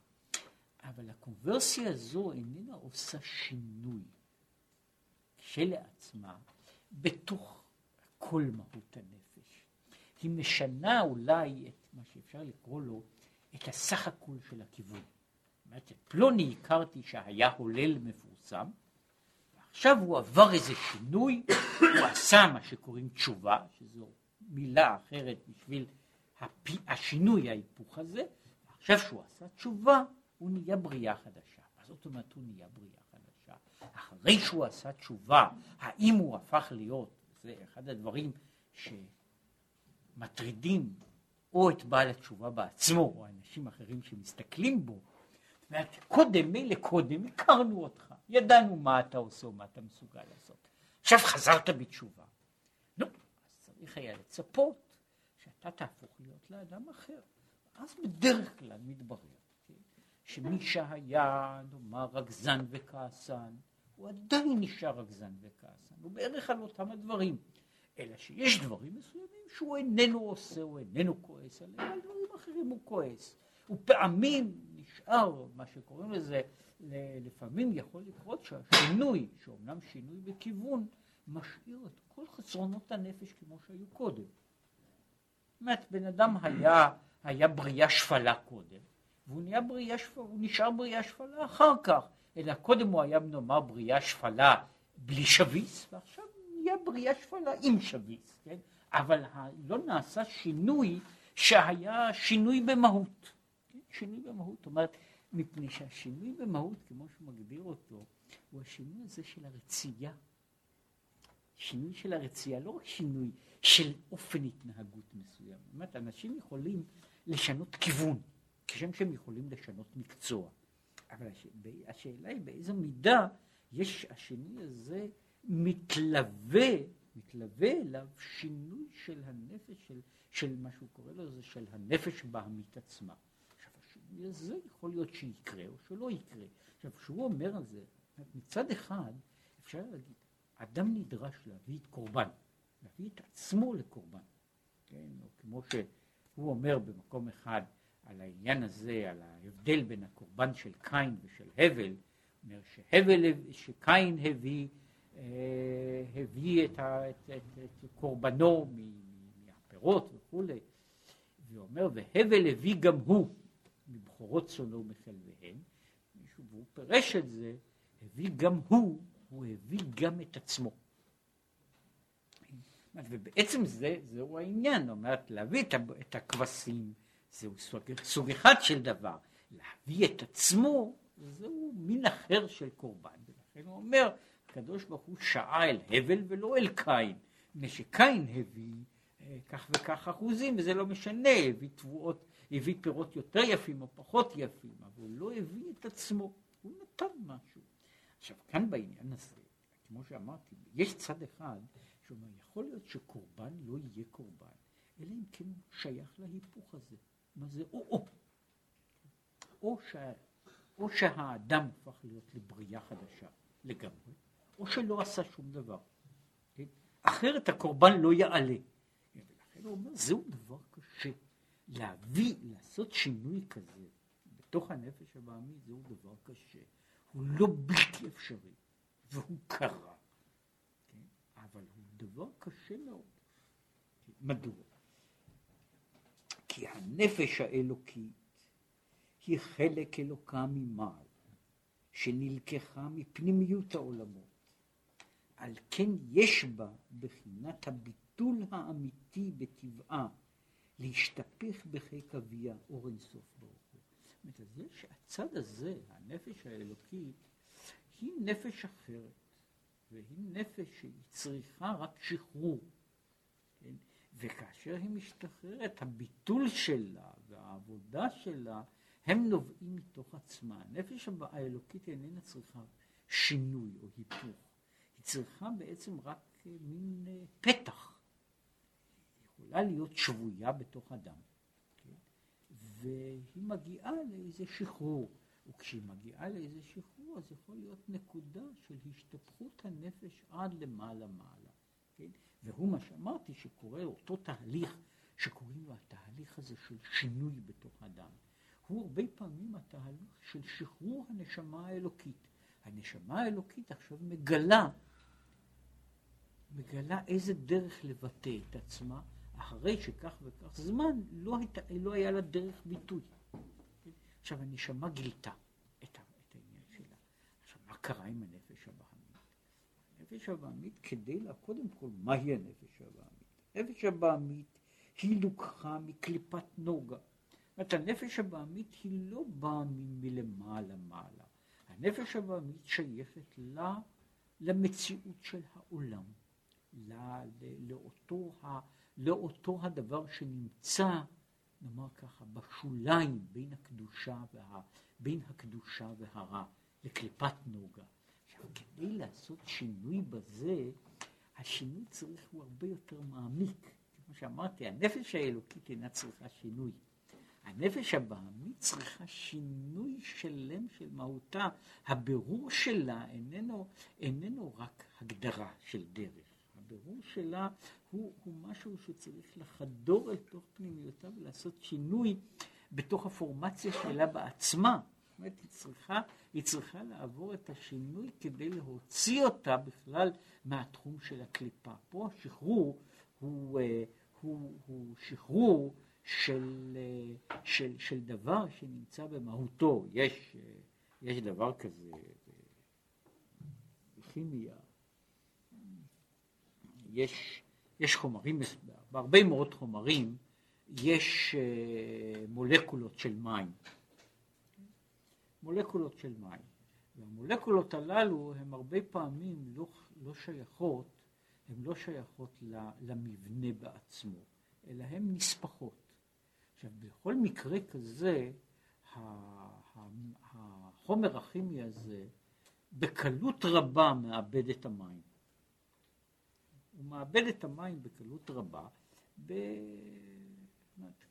אבל הקונברסיה הזו איננה עושה שינוי. כשלעצמה בתוך כל מהות הנפש. היא משנה אולי את מה שאפשר לקרוא לו את הסך הכל של הכיוון. אומרת, את פלוני הכרתי שהיה הולל מפורסם, ועכשיו הוא עבר איזה שינוי, [coughs] הוא עשה מה שקוראים תשובה, שזו מילה אחרת בשביל השינוי, ההיפוך הזה, ועכשיו שהוא עשה תשובה, הוא נהיה בריאה חדשה. מה זאת אומרת הוא נהיה בריאה? אחרי שהוא עשה תשובה, האם הוא הפך להיות, זה אחד הדברים שמטרידים או את בעל התשובה בעצמו, או אנשים אחרים שמסתכלים בו, אומרת, קודם, מילא קודם, הכרנו אותך, ידענו מה אתה עושה ומה אתה מסוגל לעשות. עכשיו חזרת בתשובה. נו, אז צריך היה לצפות שאתה תהפוך להיות לאדם אחר. אז בדרך כלל מתברר שמי שהיה, נאמר, רגזן וכעסן, הוא עדיין נשאר רגזן וכעסן, הוא בערך על אותם הדברים. אלא שיש דברים מסוימים שהוא איננו עושה, הוא איננו כועס עליהם, על דברים אחרים הוא כועס. ופעמים נשאר, מה שקוראים לזה, לפעמים יכול לקרות שהשינוי, שאומנם שינוי בכיוון, משאיר את כל חסרונות הנפש כמו שהיו קודם. זאת אומרת, בן אדם היה, היה בריאה שפלה קודם, והוא נהיה בריאה שפלה, הוא נשאר בריאה שפלה אחר כך, אלא קודם הוא היה נאמר בריאה שפלה בלי שביס, ועכשיו נהיה בריאה שפלה עם שביס, כן? אבל לא נעשה שינוי שהיה שינוי במהות. כן? שינוי במהות, זאת אומרת, מפני שהשינוי במהות, כמו שהוא מגדיר אותו, הוא השינוי הזה של הרצייה. שינוי של הרצייה, לא רק שינוי של אופן התנהגות מסוים. זאת אומרת, אנשים יכולים לשנות כיוון, כשם שהם יכולים לשנות מקצוע. אבל השאלה היא באיזו מידה יש השינוי הזה מתלווה, מתלווה אליו שינוי של הנפש, של, של מה שהוא קורא לו, זה של הנפש בהמית עצמה. עכשיו, השינוי הזה יכול להיות שיקרה או שלא יקרה. עכשיו, כשהוא אומר על זה, מצד אחד, אפשר להגיד, אדם נדרש להביא את קורבן, להביא את עצמו לקורבן. כן, או כמו שהוא אומר במקום אחד על העניין הזה, על ההבדל בין הקורבן של קין ושל הבל, אומר שהבל, שקין הביא, אה, הביא את, ה, את, את, את קורבנו מהפירות וכולי, ואומר והבל הביא גם הוא מבכורות צונו ומחלביהן, והוא פירש את זה, הביא גם הוא הוא הביא גם את עצמו. ובעצם זה, זהו העניין, אומרת, להביא את הכבשים, זהו סוג, סוג אחד של דבר. להביא את עצמו, זהו מין אחר של קורבן. ולכן הוא אומר, הקדוש ברוך הוא שעה אל הבל ולא אל קין. מפני שקין הביא אה, כך וכך אחוזים, וזה לא משנה, הביא תבואות, הביא פירות יותר יפים או פחות יפים, אבל הוא לא הביא את עצמו, הוא נתן משהו. עכשיו, כאן בעניין הזה, כמו שאמרתי, יש צד אחד שאומר, יכול להיות שקורבן לא יהיה קורבן, אלא אם כן הוא שייך להיפוך הזה. מה זה או-או. או, שה, או שהאדם הפך להיות לבריאה חדשה לגמרי, או שלא עשה שום דבר. כן? אחרת הקורבן לא יעלה. ולכן הוא אומר, זהו דבר קשה. להביא, לעשות שינוי כזה בתוך הנפש הבעמית, זהו דבר קשה. הוא לא בלתי אפשרי, והוא קרה, כן? אבל הוא דבר קשה מאוד. מדוע? כי הנפש האלוקית היא חלק אלוקה ממעל, שנלקחה מפנימיות העולמות. על כן יש בה בחינת הביטול האמיתי בטבעה להשתפך בחיק אביה אור אינסוף ברוך אומרת, זה שהצד הזה, הנפש האלוקית, היא נפש אחרת, והיא נפש שהיא צריכה רק שחרור. כן? וכאשר היא משתחררת, הביטול שלה והעבודה שלה, הם נובעים מתוך עצמה. הנפש האלוקית איננה צריכה שינוי או היפוך. היא צריכה בעצם רק מין אה, פתח. היא יכולה להיות שבויה בתוך אדם. והיא מגיעה לאיזה שחרור. וכשהיא מגיעה לאיזה שחרור, אז יכול להיות נקודה של השתפכות הנפש עד למעלה מעלה. כן? והוא מה שאמרתי, שקורה אותו תהליך, שקוראים לו התהליך הזה של שינוי בתוך אדם. הוא הרבה פעמים התהליך של שחרור הנשמה האלוקית. הנשמה האלוקית עכשיו מגלה, מגלה איזה דרך לבטא את עצמה, אחרי שכך וכך זמן, לא, היית, לא היה לה דרך ביטוי. עכשיו, הנשמה גילתה את, את העניין שלה. עכשיו, מה קרה עם הנפש הבעמית? הנפש הבעמית, כדי לה, קודם כל, מהי הנפש הבעמית? הנפש הבעמית היא לוקחה מקליפת נוגה. זאת הנפש הבעמית היא לא באה מלמעלה מעלה. הנפש הבעמית שייכת לה, למציאות של העולם, לה, לאותו ה... לאותו הדבר שנמצא, נאמר ככה, בשוליים בין הקדושה, וה, בין הקדושה והרע, לקליפת נוגה. כדי לעשות שינוי בזה, השינוי צריך הוא הרבה יותר מעמיק. כמו שאמרתי, הנפש האלוקית אינה צריכה שינוי. הנפש הבעמית צריכה שינוי שלם של מהותה. הבירור שלה איננו, איננו רק הגדרה של דרך. הבירור שלה הוא, הוא משהו שצריך לחדור אל תוך פנימיותה ולעשות שינוי בתוך הפורמציה שלה בעצמה. אומרת, היא צריכה, היא צריכה לעבור את השינוי כדי להוציא אותה בכלל מהתחום של הקליפה. פה השחרור הוא, אה, הוא, הוא שחרור של, אה, של, של דבר שנמצא במהותו. יש, אה, יש דבר כזה בכימיה, יש, יש חומרים, בהרבה מאוד חומרים יש מולקולות של מים. מולקולות של מים. והמולקולות הללו הן הרבה פעמים לא, לא שייכות, הן לא שייכות למבנה בעצמו, אלא הן נספחות. עכשיו, בכל מקרה כזה, החומר הכימי הזה בקלות רבה מאבד את המים. הוא מאבד את המים בקלות רבה, ב...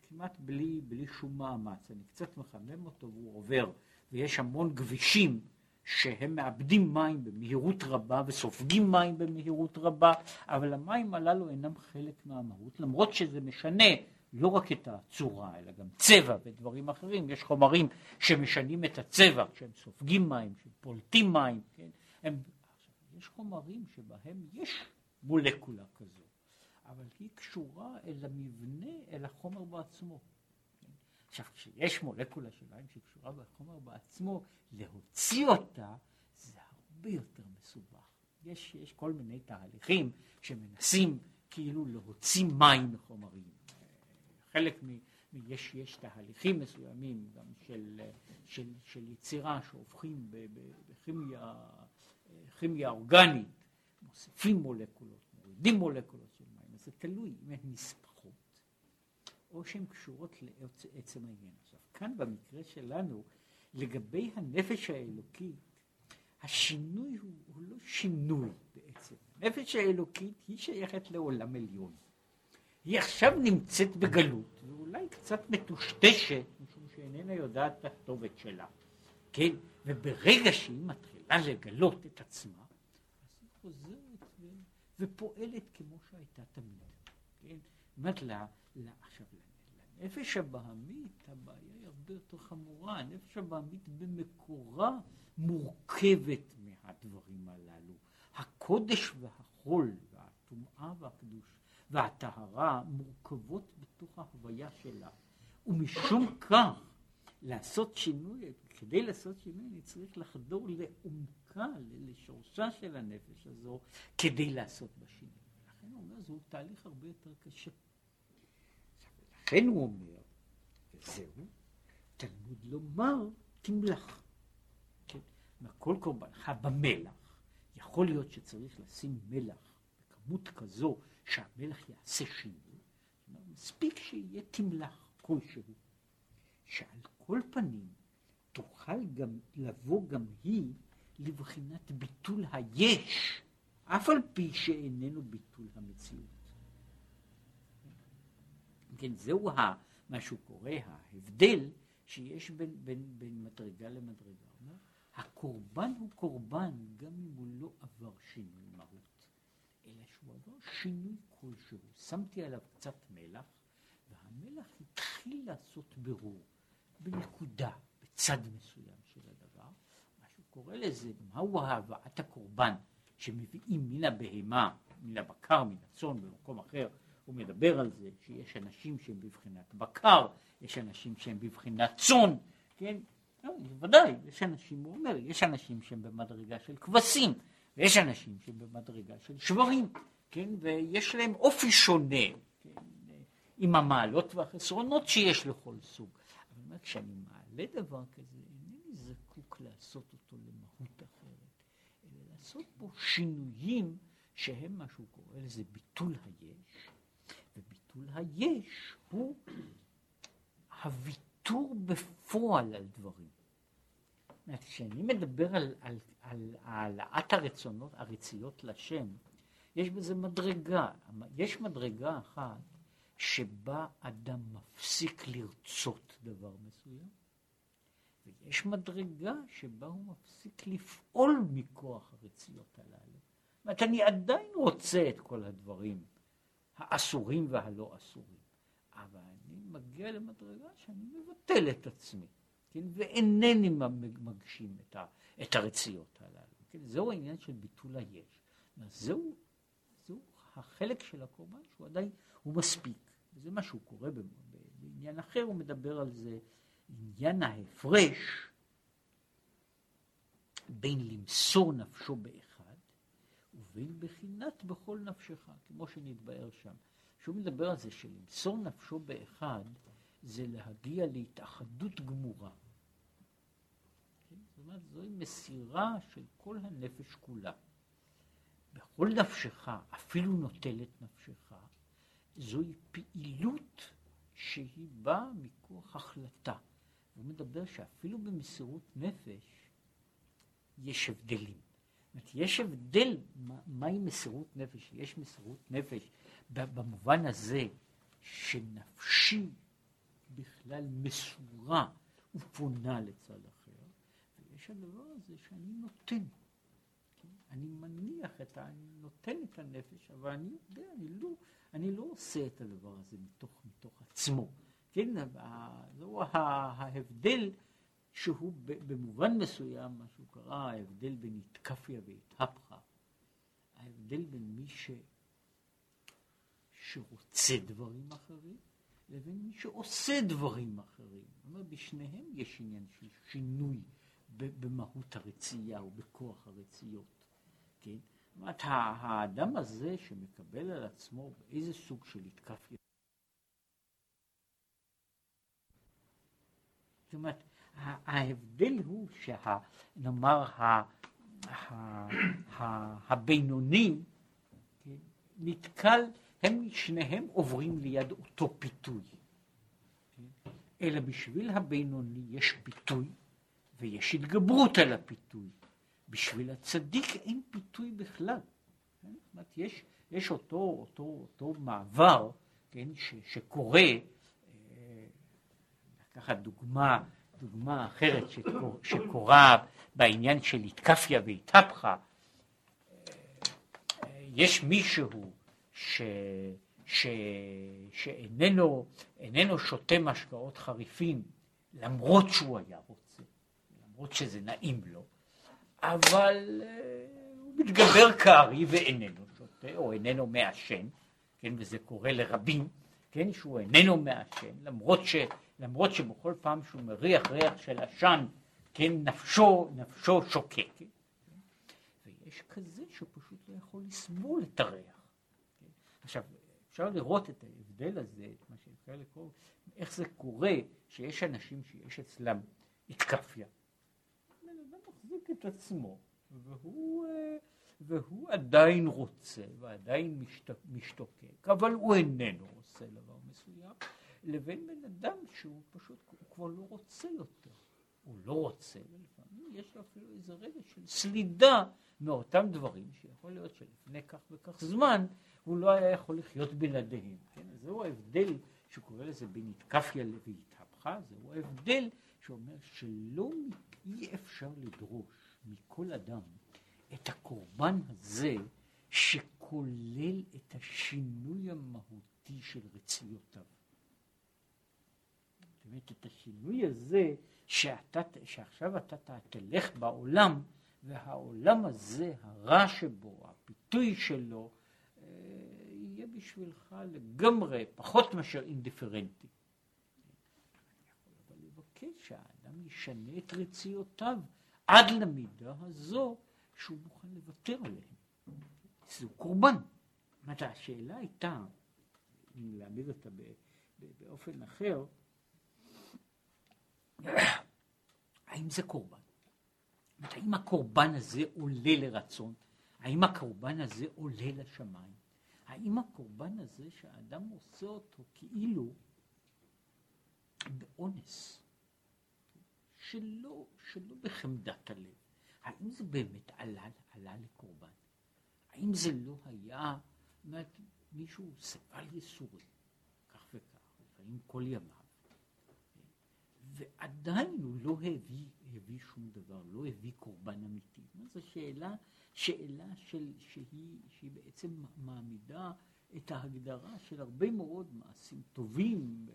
כמעט בלי, בלי שום מאמץ. אני קצת מחמם אותו והוא עובר, ויש המון כבישים שהם מאבדים מים במהירות רבה וסופגים מים במהירות רבה, אבל המים הללו אינם חלק מהמהות, למרות שזה משנה לא רק את הצורה, אלא גם צבע ודברים אחרים. יש חומרים שמשנים את הצבע כשהם סופגים מים, שפולטים מים. כן? הם, יש חומרים שבהם יש מולקולה כזו, אבל היא קשורה אל המבנה, אל החומר בעצמו. עכשיו, כשיש מולקולה של מים שקשורה בחומר בעצמו, להוציא אותה זה הרבה יותר מסובך. יש, יש כל מיני תהליכים שמנסים כאילו להוציא מים מחומרים. חלק מ... יש, יש תהליכים מסוימים גם של, של, של יצירה שהופכים בכימיה כימיה אורגנית, מוסיפים מולקולות, מורידים מולקולות של מים, אז זה תלוי אם הן נספחות או שהן קשורות לעצם העניין. עכשיו, כאן במקרה שלנו, לגבי הנפש האלוקית, השינוי הוא, הוא לא שינוי בעצם. הנפש האלוקית היא שייכת לעולם עליון. היא עכשיו נמצאת בגלות, ואולי קצת מטושטשת, משום שאיננה יודעת את הכתובת שלה, כן? וברגע שהיא מתחילה לגלות את עצמה, אז היא חוזרת. ופועלת כמו שהייתה תמיד, כן? אומרת, עכשיו, לנפש הבעמית הבעיה היא הרבה יותר חמורה, הנפש הבעמית במקורה מורכבת מהדברים הללו. הקודש והחול והטומאה והקדוש והטהרה מורכבות בתוך ההוויה שלה. ומשום כך, לעשות שינוי, כדי לעשות שינוי אני צריך לחדור לעומקה, לשורשה של הנפש הזו, כדי לעשות בה שינוי. לכן הוא אומר, זהו תהליך הרבה יותר קשה. לכן הוא אומר, וזהו, תלמוד לומר, תמלח. כן? כל קורבנך במלח. יכול להיות שצריך לשים מלח בכמות כזו שהמלך יעשה שינוי, מספיק שיהיה תמלח כלשהו, שעל כל פנים תוכל גם לבוא גם היא לבחינת ביטול היש, אף על פי שאיננו ביטול המציאות. כן, זהו ה, מה שהוא קורא ההבדל שיש בין, בין, בין מדרגה למדרגה. הקורבן הוא קורבן גם אם הוא לא עבר שינוי מהות. אלא שהוא עבר שינוי כלשהו. שמתי עליו קצת מלח, והמלח התחיל לעשות בירור בנקודה, בצד מסוים של הדבר. מה שהוא קורא לזה, מהו הבאת הקורבן שמביאים מן הבהמה, מן הבקר, מן הצאן, במקום אחר. הוא מדבר על זה שיש אנשים שהם בבחינת בקר, יש אנשים שהם בבחינת צאן, כן? לא, בוודאי, יש אנשים, הוא אומר, יש אנשים שהם במדרגה של כבשים, ויש אנשים שבמדרגה של שברים, כן, ויש להם אופי שונה, כן, עם המעלות והחסרונות שיש לכל סוג. אבל כשאני מעלה דבר כזה, אינני זקוק לעשות אותו למהות אחרת, אלא לעשות בו שינויים שהם מה שהוא קורא לזה ביטול היש, וביטול היש הוא הוויתור בפועל על דברים. כשאני מדבר על, על, על העלאת הרצונות, הרציות לשם, יש בזה מדרגה. יש מדרגה אחת שבה אדם מפסיק לרצות דבר מסוים, ויש מדרגה שבה הוא מפסיק לפעול מכוח הרציות הללו. זאת אומרת, אני עדיין רוצה את כל הדברים האסורים והלא אסורים, אבל אני מגיע למדרגה שאני מבטל את עצמי, כן? ואינני מגשים את, ה, את הרציות הללו. כן? זהו העניין של ביטול היש. זהו, זהו החלק של הקורבן שהוא עדיין, הוא מספיק. וזה מה שהוא קורא בעניין אחר, הוא מדבר על זה, עניין ההפרש בין למסור נפשו באחד ובין בחינת בכל נפשך, כמו שנתבאר שם. שהוא מדבר על זה שלמסור נפשו באחד זה להגיע להתאחדות גמורה. כן? זאת אומרת, זוהי מסירה של כל הנפש כולה. בכל נפשך, אפילו נוטלת נפשך, זוהי פעילות שהיא באה מכוח החלטה. הוא מדבר שאפילו במסירות נפש יש הבדלים. אומרת, יש הבדל מהי מסירות נפש. יש מסירות נפש במובן הזה שנפשי בכלל מסורה ופונה לצד אחר, ויש הדבר הזה שאני נותן. כן? אני מניח את ה... אני נותן את הנפש, אבל אני יודע, אני לא, אני לא עושה את הדבר הזה מתוך, מתוך עצמו. כן, זהו ההבדל שהוא במובן מסוים, מה שהוא קרא, ההבדל בין התקפיה והתהפכה. ההבדל בין מי ש... שרוצה דברים אחרים, לבין מי שעושה דברים אחרים. אומרת, בשניהם יש עניין של שינוי במהות הרצייה ובכוח הרציות. כן? זאת אומרת, האדם הזה שמקבל על עצמו איזה סוג של התקפיה. זאת אומרת, ההבדל הוא שנאמר הבינוני נתקל הם שניהם עוברים ליד אותו פיתוי. אלא בשביל הבינוני יש פיתוי ויש התגברות על הפיתוי. בשביל הצדיק אין פיתוי בכלל. כן? זאת יש, יש אותו, אותו, אותו מעבר כן, ש, שקורה, אה, לקחת דוגמה, דוגמה אחרת שקור, שקורה בעניין של והתהפכה, אה, יש מישהו ש, ש, שאיננו איננו שותה משקאות חריפים למרות שהוא היה רוצה, למרות שזה נעים לו, אבל אה, הוא מתגבר כארי ואיננו שותה או איננו מעשן, כן, וזה קורה לרבים, כן, שהוא איננו מעשן, למרות, ש, למרות שבכל פעם שהוא מריח ריח של עשן, כן, נפשו, נפשו שוקקת. ויש כזה שפשוט לא יכול לסבול את הריח. עכשיו, אפשר לראות את ההבדל הזה, את מה שאפשר לקרוא, איך זה קורה שיש אנשים שיש אצלם התקפיה. בן אדם מחזיק את עצמו, והוא, אה, והוא עדיין רוצה ועדיין משתוקק, אבל הוא איננו עושה דבר מסוים, לבין בן אדם שהוא פשוט, הוא כבר לא רוצה יותר. הוא לא רוצה, ולפעמים יש לו אפילו איזה רגע של סלידה מאותם דברים, שיכול להיות שלפני כך וכך זמן, הוא לא היה יכול לחיות בלעדיהם. כן? זהו ההבדל שקורא לזה בין התקפיה והתהפכה, זהו ההבדל שאומר שלא אי אפשר לדרוש מכל אדם את הקורבן הזה שכולל את השינוי המהותי של רציותיו. אומרת, את השינוי הזה שאתה, שעכשיו אתה תלך בעולם והעולם הזה, הרע שבו, הפיתוי שלו, יהיה בשבילך לגמרי פחות מאשר אינדיפרנטי. אבל לבקש שהאדם ישנה את רציותיו עד למידה הזו שהוא מוכן לוותר עליהם. זהו קורבן. השאלה הייתה, אם להעמיד אותה באופן אחר, [coughs] האם זה קורבן? זאת האם הקורבן הזה עולה לרצון? האם הקורבן הזה עולה לשמיים? האם הקורבן הזה שהאדם עושה אותו כאילו באונס, שלא, שלא בחמדת הלב, האם זה באמת עלה, עלה לקורבן? האם זה לא היה, אומרת, מישהו סבל ייסורים, בחיים כל ימיו, ועדיין הוא לא הביא, הביא שום דבר, לא הביא קורבן אמיתי. זו שאלה, שאלה של, שהיא, שהיא בעצם מעמידה את ההגדרה של הרבה מאוד מעשים טובים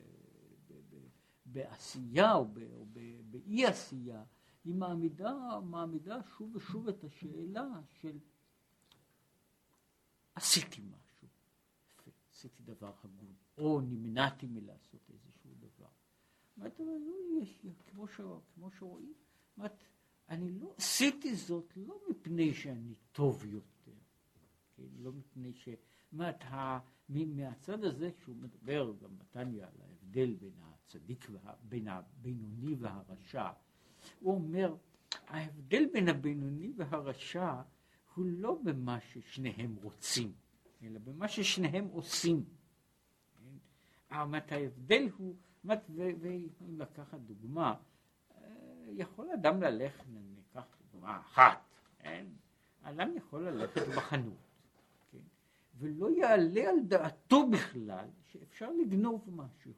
בעשייה או באי עשייה, היא מעמידה, מעמידה שוב ושוב את השאלה של עשיתי משהו, עשיתי דבר הגון, או נמנעתי מלעשות דבר. אומרת, אבל לא יש, כמו, ש, כמו שרואים, אומרת, אני לא עשיתי זאת לא מפני שאני טוב יותר, כן? לא מפני ש... אומרת, מהצד הזה, כשהוא מדבר גם בתניא על ההבדל בין הצדיק, וה, בין הבינוני והרשע, הוא אומר, ההבדל בין הבינוני והרשע הוא לא במה ששניהם רוצים, אלא במה ששניהם עושים. כן? ההבדל הוא, ואם לקחת דוגמה, אה, יכול אדם ללכת, ניקח דוגמה אחת, כן? אדם יכול ללכת בחנות, כן? ולא יעלה על דעתו בכלל שאפשר לגנוב משהו.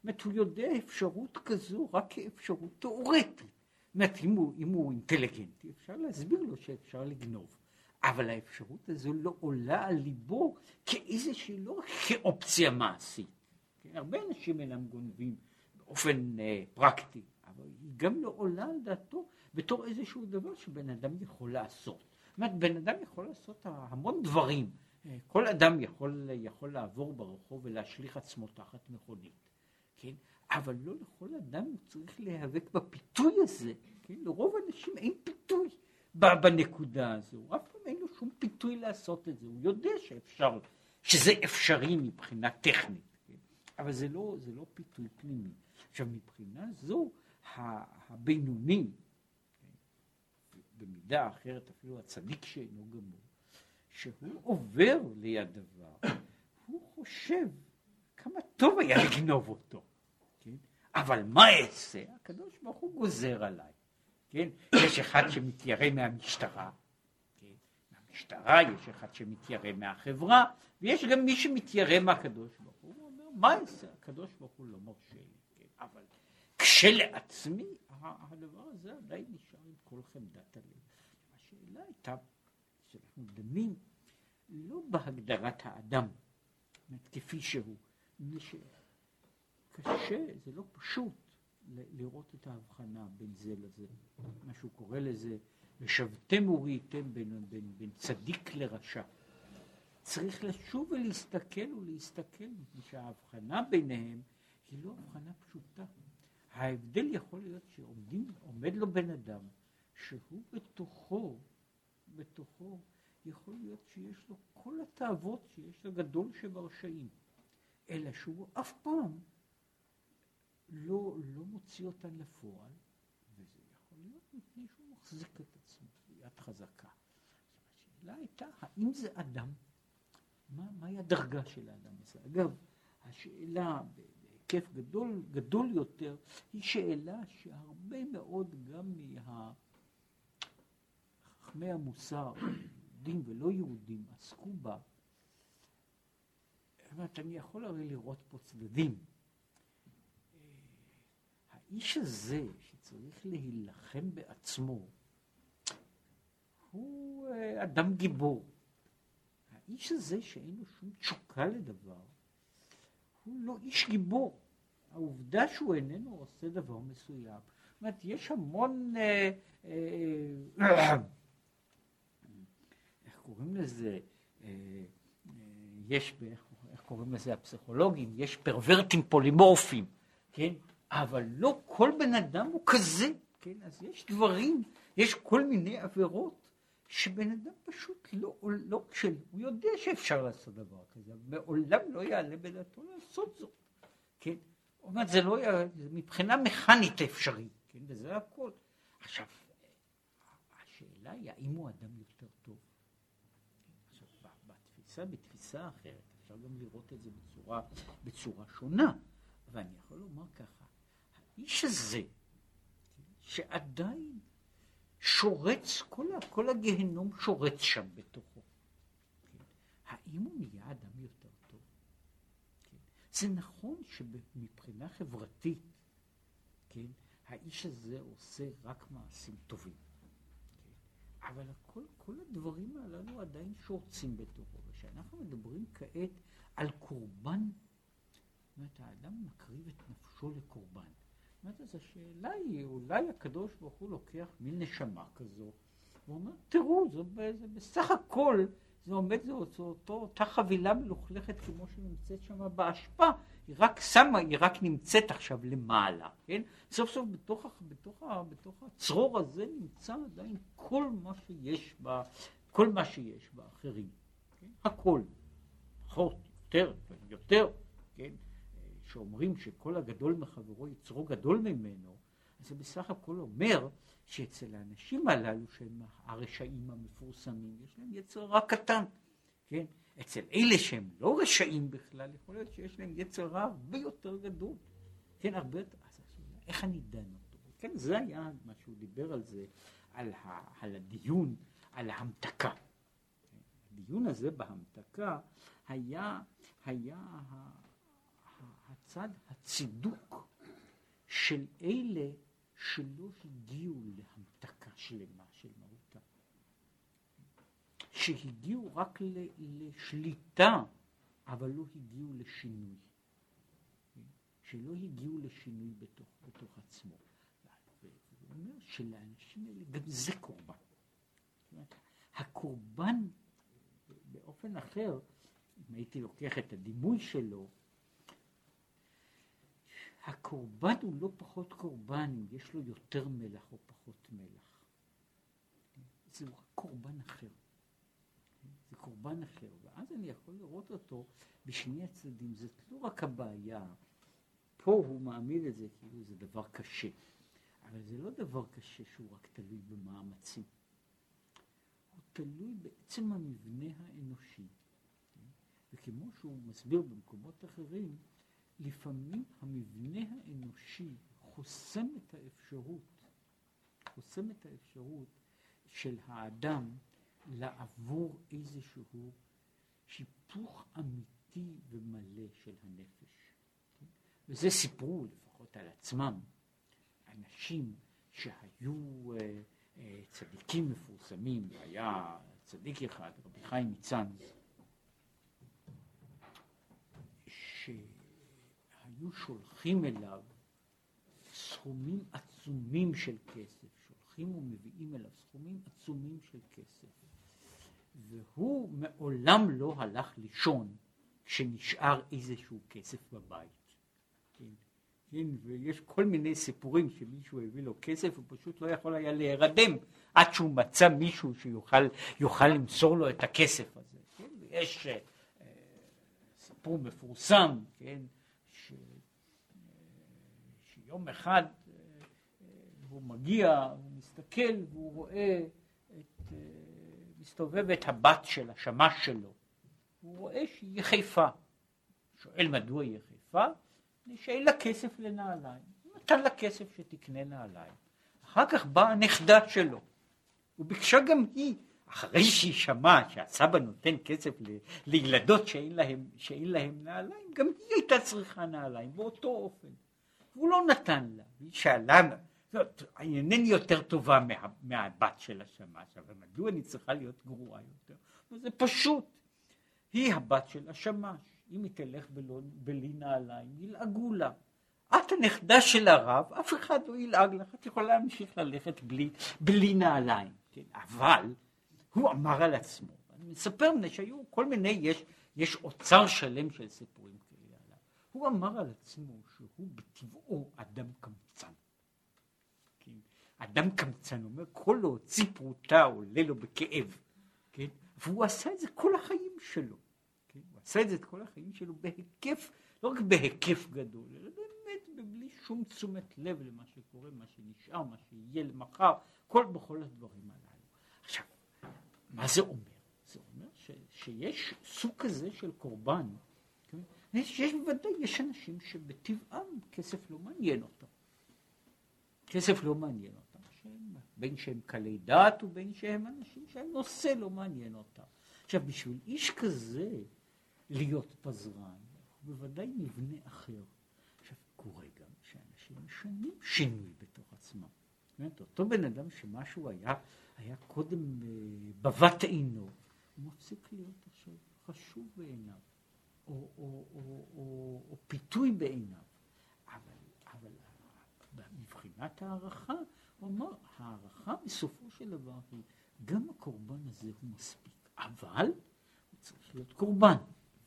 זאת אומרת, הוא יודע אפשרות כזו רק כאפשרות תיאורטית. זאת אומרת, אם הוא, אם הוא אינטליגנטי, אפשר להסביר לו שאפשר לגנוב. אבל האפשרות הזו לא עולה על ליבו כאיזושהי, לא רק כאופציה מעשית. כן? הרבה אנשים אינם גונבים באופן אה, פרקטי, אבל היא גם לא עולה על דעתו בתור איזשהו דבר שבן אדם יכול לעשות. זאת אומרת, בן אדם יכול לעשות המון דברים. אה, כל אדם יכול, יכול לעבור ברחוב ולהשליך עצמו תחת מכונית. כן? אבל לא לכל אדם הוא צריך להיאבק בפיתוי הזה, כן? לרוב האנשים אין פיתוי בנקודה הזו, אף פעם אין לו שום פיתוי לעשות את זה, הוא יודע שאפשר, שזה אפשרי מבחינה טכנית, כן? אבל זה לא, זה לא פיתוי פנימי. עכשיו מבחינה זו הבינוני, כן? במידה אחרת אפילו הצדיק שאינו גמור, שהוא עובר ליד דבר, הוא חושב כמה טוב היה לגנוב אותו. אבל מה אעשה? הקדוש ברוך הוא גוזר עליי, כן? יש אחד שמתיירא מהמשטרה, כן? מהמשטרה, יש אחד שמתיירא מהחברה, ויש גם מי שמתיירא מהקדוש ברוך הוא. הוא אומר, מה אעשה? הקדוש ברוך הוא לא מרשה לי, כן? אבל כשלעצמי, הדבר הזה עדיין נשאר עם כל חמדת הלב. השאלה הייתה, שאנחנו דנים לא בהגדרת האדם, כפי שהוא, קשה, זה לא פשוט לראות את ההבחנה בין זה לזה. מה שהוא קורא לזה, ושבתם וראיתם בין, בין, בין צדיק לרשע. צריך לשוב ולהסתכל ולהסתכל, מפני שההבחנה ביניהם היא לא הבחנה פשוטה. ההבדל יכול להיות שעומד לו בן אדם שהוא בתוכו, בתוכו יכול להיות שיש לו כל התאוות שיש לגדול שברשעים, אלא שהוא אף פעם לא, לא מוציא אותן לפועל, וזה יכול להיות מפני שהוא מחזיק את עצמו ביד חזקה. השאלה הייתה, האם זה אדם? מה, מהי הדרגה של האדם הזה? אגב, השאלה בהיקף גדול, גדול יותר היא שאלה שהרבה מאוד גם מהחכמי המוסר, יהודים ולא יהודים, עסקו בה. זאת אומרת, אני יכול הרי לראות פה צדדים. האיש הזה שצריך להילחם בעצמו, הוא אה, אדם גיבור. האיש הזה שאין לו שום תשוקה לדבר, הוא לא איש גיבור. העובדה שהוא איננו עושה דבר מסוים. זאת אומרת, יש המון, אה, אה, [coughs] איך קוראים לזה, יש, איך קוראים לזה הפסיכולוגים, יש פרוורטים פולימורפיים, כן? אבל לא כל בן אדם הוא כזה, כן? אז יש דברים, יש כל מיני עבירות שבן אדם פשוט לא, לא כשל, הוא יודע שאפשר לעשות דבר כזה, מעולם לא יעלה בדעתו לעשות זאת, כן? זאת אומרת, זה לא, יעלה, זה מבחינה מכנית אפשרי, כן? וזה הכל. עכשיו, השאלה היא האם הוא אדם יותר טוב. עכשיו, בתפיסה, בתפיסה אחרת, אפשר גם לראות את זה בצורה, בצורה שונה, ואני יכול לומר ככה, האיש הזה, שעדיין שורץ, כל, כל הגיהנום שורץ שם בתוכו. כן? האם הוא נהיה אדם יותר טוב? כן? זה נכון שמבחינה חברתית, כן, האיש הזה עושה רק מעשים טובים. אבל הכל, כל הדברים הללו עדיין שורצים בתוכו. וכשאנחנו מדברים כעת על קורבן, זאת אומרת, האדם מקריב את נפשו לקורבן. אומרת, אז השאלה היא, אולי הקדוש ברוך הוא לוקח מין נשמה כזו, והוא אומר, תראו, זה, זה בסך הכל, זה עומד, זה אותו, אותה חבילה מלוכלכת כמו שנמצאת שם באשפה, היא רק שמה, היא רק נמצאת עכשיו למעלה, כן? סוף סוף בתוך, בתוך, בתוך הצרור הזה נמצא עדיין כל מה שיש בה, כל מה שיש באחרים, כן? הכל, פחות, יותר, יותר, כן? שאומרים שכל הגדול מחברו יצרו גדול ממנו, אז זה בסך הכל אומר שאצל האנשים הללו שהם הרשעים המפורסמים, יש להם יצר רע קטן, כן? אצל אלה שהם לא רשעים בכלל, יכול להיות שיש להם יצר רע הרבה יותר גדול, כן? הרבה יותר, אז השאלה, איך אני דן אותו? כן, זה היה מה שהוא דיבר על זה, על, ה, על הדיון, על ההמתקה. הדיון הזה בהמתקה היה, היה הצד הצידוק של אלה שלא הגיעו להמתקה שלמה של מהותה, שהגיעו רק לשליטה, אבל לא הגיעו לשינוי, שלא הגיעו לשינוי בתוך, בתוך עצמו. הוא אומר שלאנשים האלה גם זה קורבן. הקורבן, באופן אחר, אם הייתי לוקח את הדימוי שלו, הקורבן הוא לא פחות קורבן אם יש לו יותר מלח או פחות מלח. זה רק קורבן אחר. זה קורבן אחר, ואז אני יכול לראות אותו בשני הצדדים. זאת לא רק הבעיה, פה הוא מעמיד את זה כאילו זה דבר קשה, אבל זה לא דבר קשה שהוא רק תלוי במאמצים. הוא תלוי בעצם המבנה האנושי. וכמו שהוא מסביר במקומות אחרים, לפעמים המבנה האנושי חוסם את האפשרות, חוסם את האפשרות של האדם לעבור איזשהו שיפוך אמיתי ומלא של הנפש. וזה סיפרו לפחות על עצמם אנשים שהיו אה, אה, צדיקים מפורסמים, היה צדיק אחד, רבי חיים מצאנז, היו שולחים אליו סכומים עצומים של כסף, שולחים ומביאים אליו סכומים עצומים של כסף, והוא מעולם לא הלך לישון כשנשאר איזשהו כסף בבית. כן, כן, ויש כל מיני סיפורים שמישהו הביא לו כסף, הוא פשוט לא יכול היה להירדם עד שהוא מצא מישהו שיוכל למסור לו את הכסף הזה. כן, ויש uh, סיפור מפורסם, כן, יום אחד אה, הוא מגיע, הוא מסתכל והוא רואה את, אה, מסתובבת הבת של השמש שלו, הוא רואה שהיא יחפה. שואל מדוע היא יחפה? שאין לה כסף לנעליים. הוא נתן לה כסף שתקנה נעליים. אחר כך באה הנכדה שלו, וביקשה גם היא, אחרי שהיא שמעה שהסבא נותן כסף לילדות שאין להם, שאין להם נעליים, גם היא הייתה צריכה נעליים באותו אופן. והוא לא נתן לה, היא שאלה, זאת, אינני יותר טובה מה, מהבת של השמש, אבל מדוע אני צריכה להיות גרועה יותר? זה פשוט, היא הבת של השמש, אם היא תלך בלא, בלי נעליים, ילעגו לה. את הנכדה של הרב, אף אחד לא ילעג לך, את יכולה להמשיך ללכת בלי, בלי נעליים, כן? אבל הוא אמר על עצמו, אני מספר מפני שהיו כל מיני, יש, יש אוצר שלם של סיפורים הוא אמר על עצמו שהוא בטבעו אדם קמצן. כן? אדם קמצן, אומר, כל להוציא פרוטה עולה לו בכאב. כן? והוא עשה את זה כל החיים שלו. כן? הוא עשה את זה כל החיים שלו בהיקף, לא רק בהיקף גדול, אלא באמת בלי שום תשומת לב למה שקורה, מה שנשאר, מה שיהיה למחר, כל בכל הדברים הללו. עכשיו, מה זה אומר? זה אומר ש, שיש סוג כזה של קורבן. יש, יש בוודאי, יש אנשים שבטבעם כסף לא מעניין אותם. כסף לא מעניין אותם, שהם, בין שהם קלי דעת ובין שהם אנשים שהנושא לא מעניין אותם. עכשיו, בשביל איש כזה להיות פזרן, בוודאי מבנה אחר. עכשיו, קורה גם שאנשים משנים שינוי בתוך עצמם. באמת, אותו בן אדם שמשהו היה, היה קודם אה, בבת עינו, הוא מפסיק להיות עכשיו חשוב בעיניו, או, או, או, או, או, או פיתוי בעיניו. אבל, אבל מבחינת הערכה, הוא אמר, הערכה בסופו של דבר היא, גם הקורבן הזה הוא מספיק, אבל הוא צריך להיות קורבן.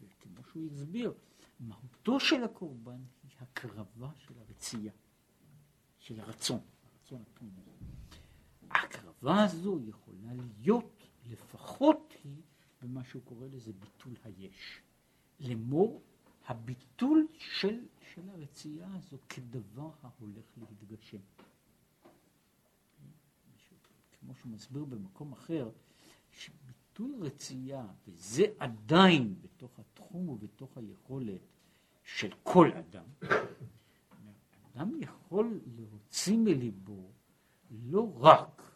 וכמו שהוא הסביר, מהותו של הקורבן היא הקרבה של הרצייה, של הרצון, הרצון הפנימי. ההקרבה הזו יכולה להיות, לפחות היא, במה שהוא קורא לזה ביטול היש. לאמור, הביטול של, של הרצייה הזו כדבר ההולך להתגשם. כמו שהוא מסביר במקום אחר, שביטול רצייה, וזה עדיין בתוך התחום ובתוך היכולת של כל אדם, אדם יכול להוציא מליבו לא רק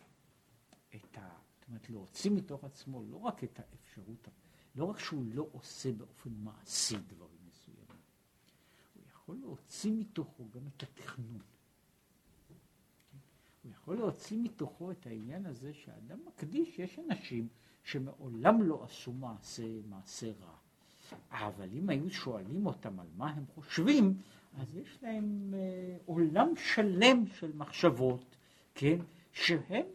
את ה... זאת אומרת, להוציא מתוך עצמו לא רק את האפשרות, לא רק שהוא לא עושה באופן מעשי דברים מסוימים, הוא יכול להוציא מתוכו גם את התכנון. הוא יכול להוציא מתוכו את העניין הזה שהאדם מקדיש, יש אנשים שמעולם לא עשו מעשה, מעשה רע. אבל אם היו שואלים אותם על מה הם חושבים, אז יש להם אה, עולם שלם של מחשבות, כן, שהם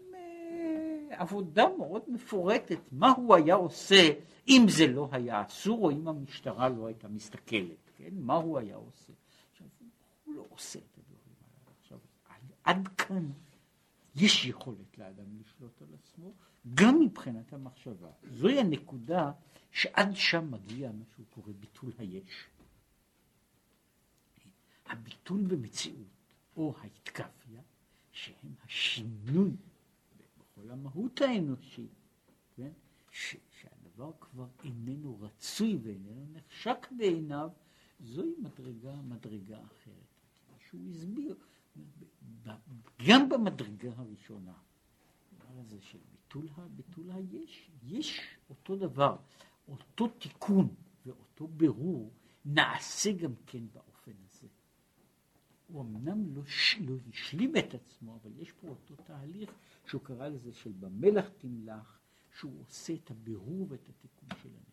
עבודה מאוד מפורטת, מה הוא היה עושה אם זה לא היה אסור, או אם המשטרה לא הייתה מסתכלת, כן, מה הוא היה עושה. עכשיו, הוא לא עושה את הדברים האלה. עכשיו, עד כאן יש יכולת לאדם לשלוט על עצמו, גם מבחינת המחשבה. זוהי הנקודה שעד שם מגיע מה שהוא קורא ביטול היש. הביטול במציאות, או ההתקפיה, שהם השינוי בכל המהות האנושית, כן? ש, שהדבר כבר איננו רצוי ואיננו נחשק בעיניו, זוהי מדרגה, מדרגה אחרת. שהוא הסביר, גם במדרגה הראשונה, הדבר הזה של ביטול, ביטול היש, יש אותו דבר, אותו תיקון ואותו בירור נעשה גם כן הזה. הוא אמנם לא, לא השלים את עצמו, אבל יש פה אותו תהליך שהוא קרא לזה של במלח תמלח, שהוא עושה את הבירור ואת התיקון של הנפש.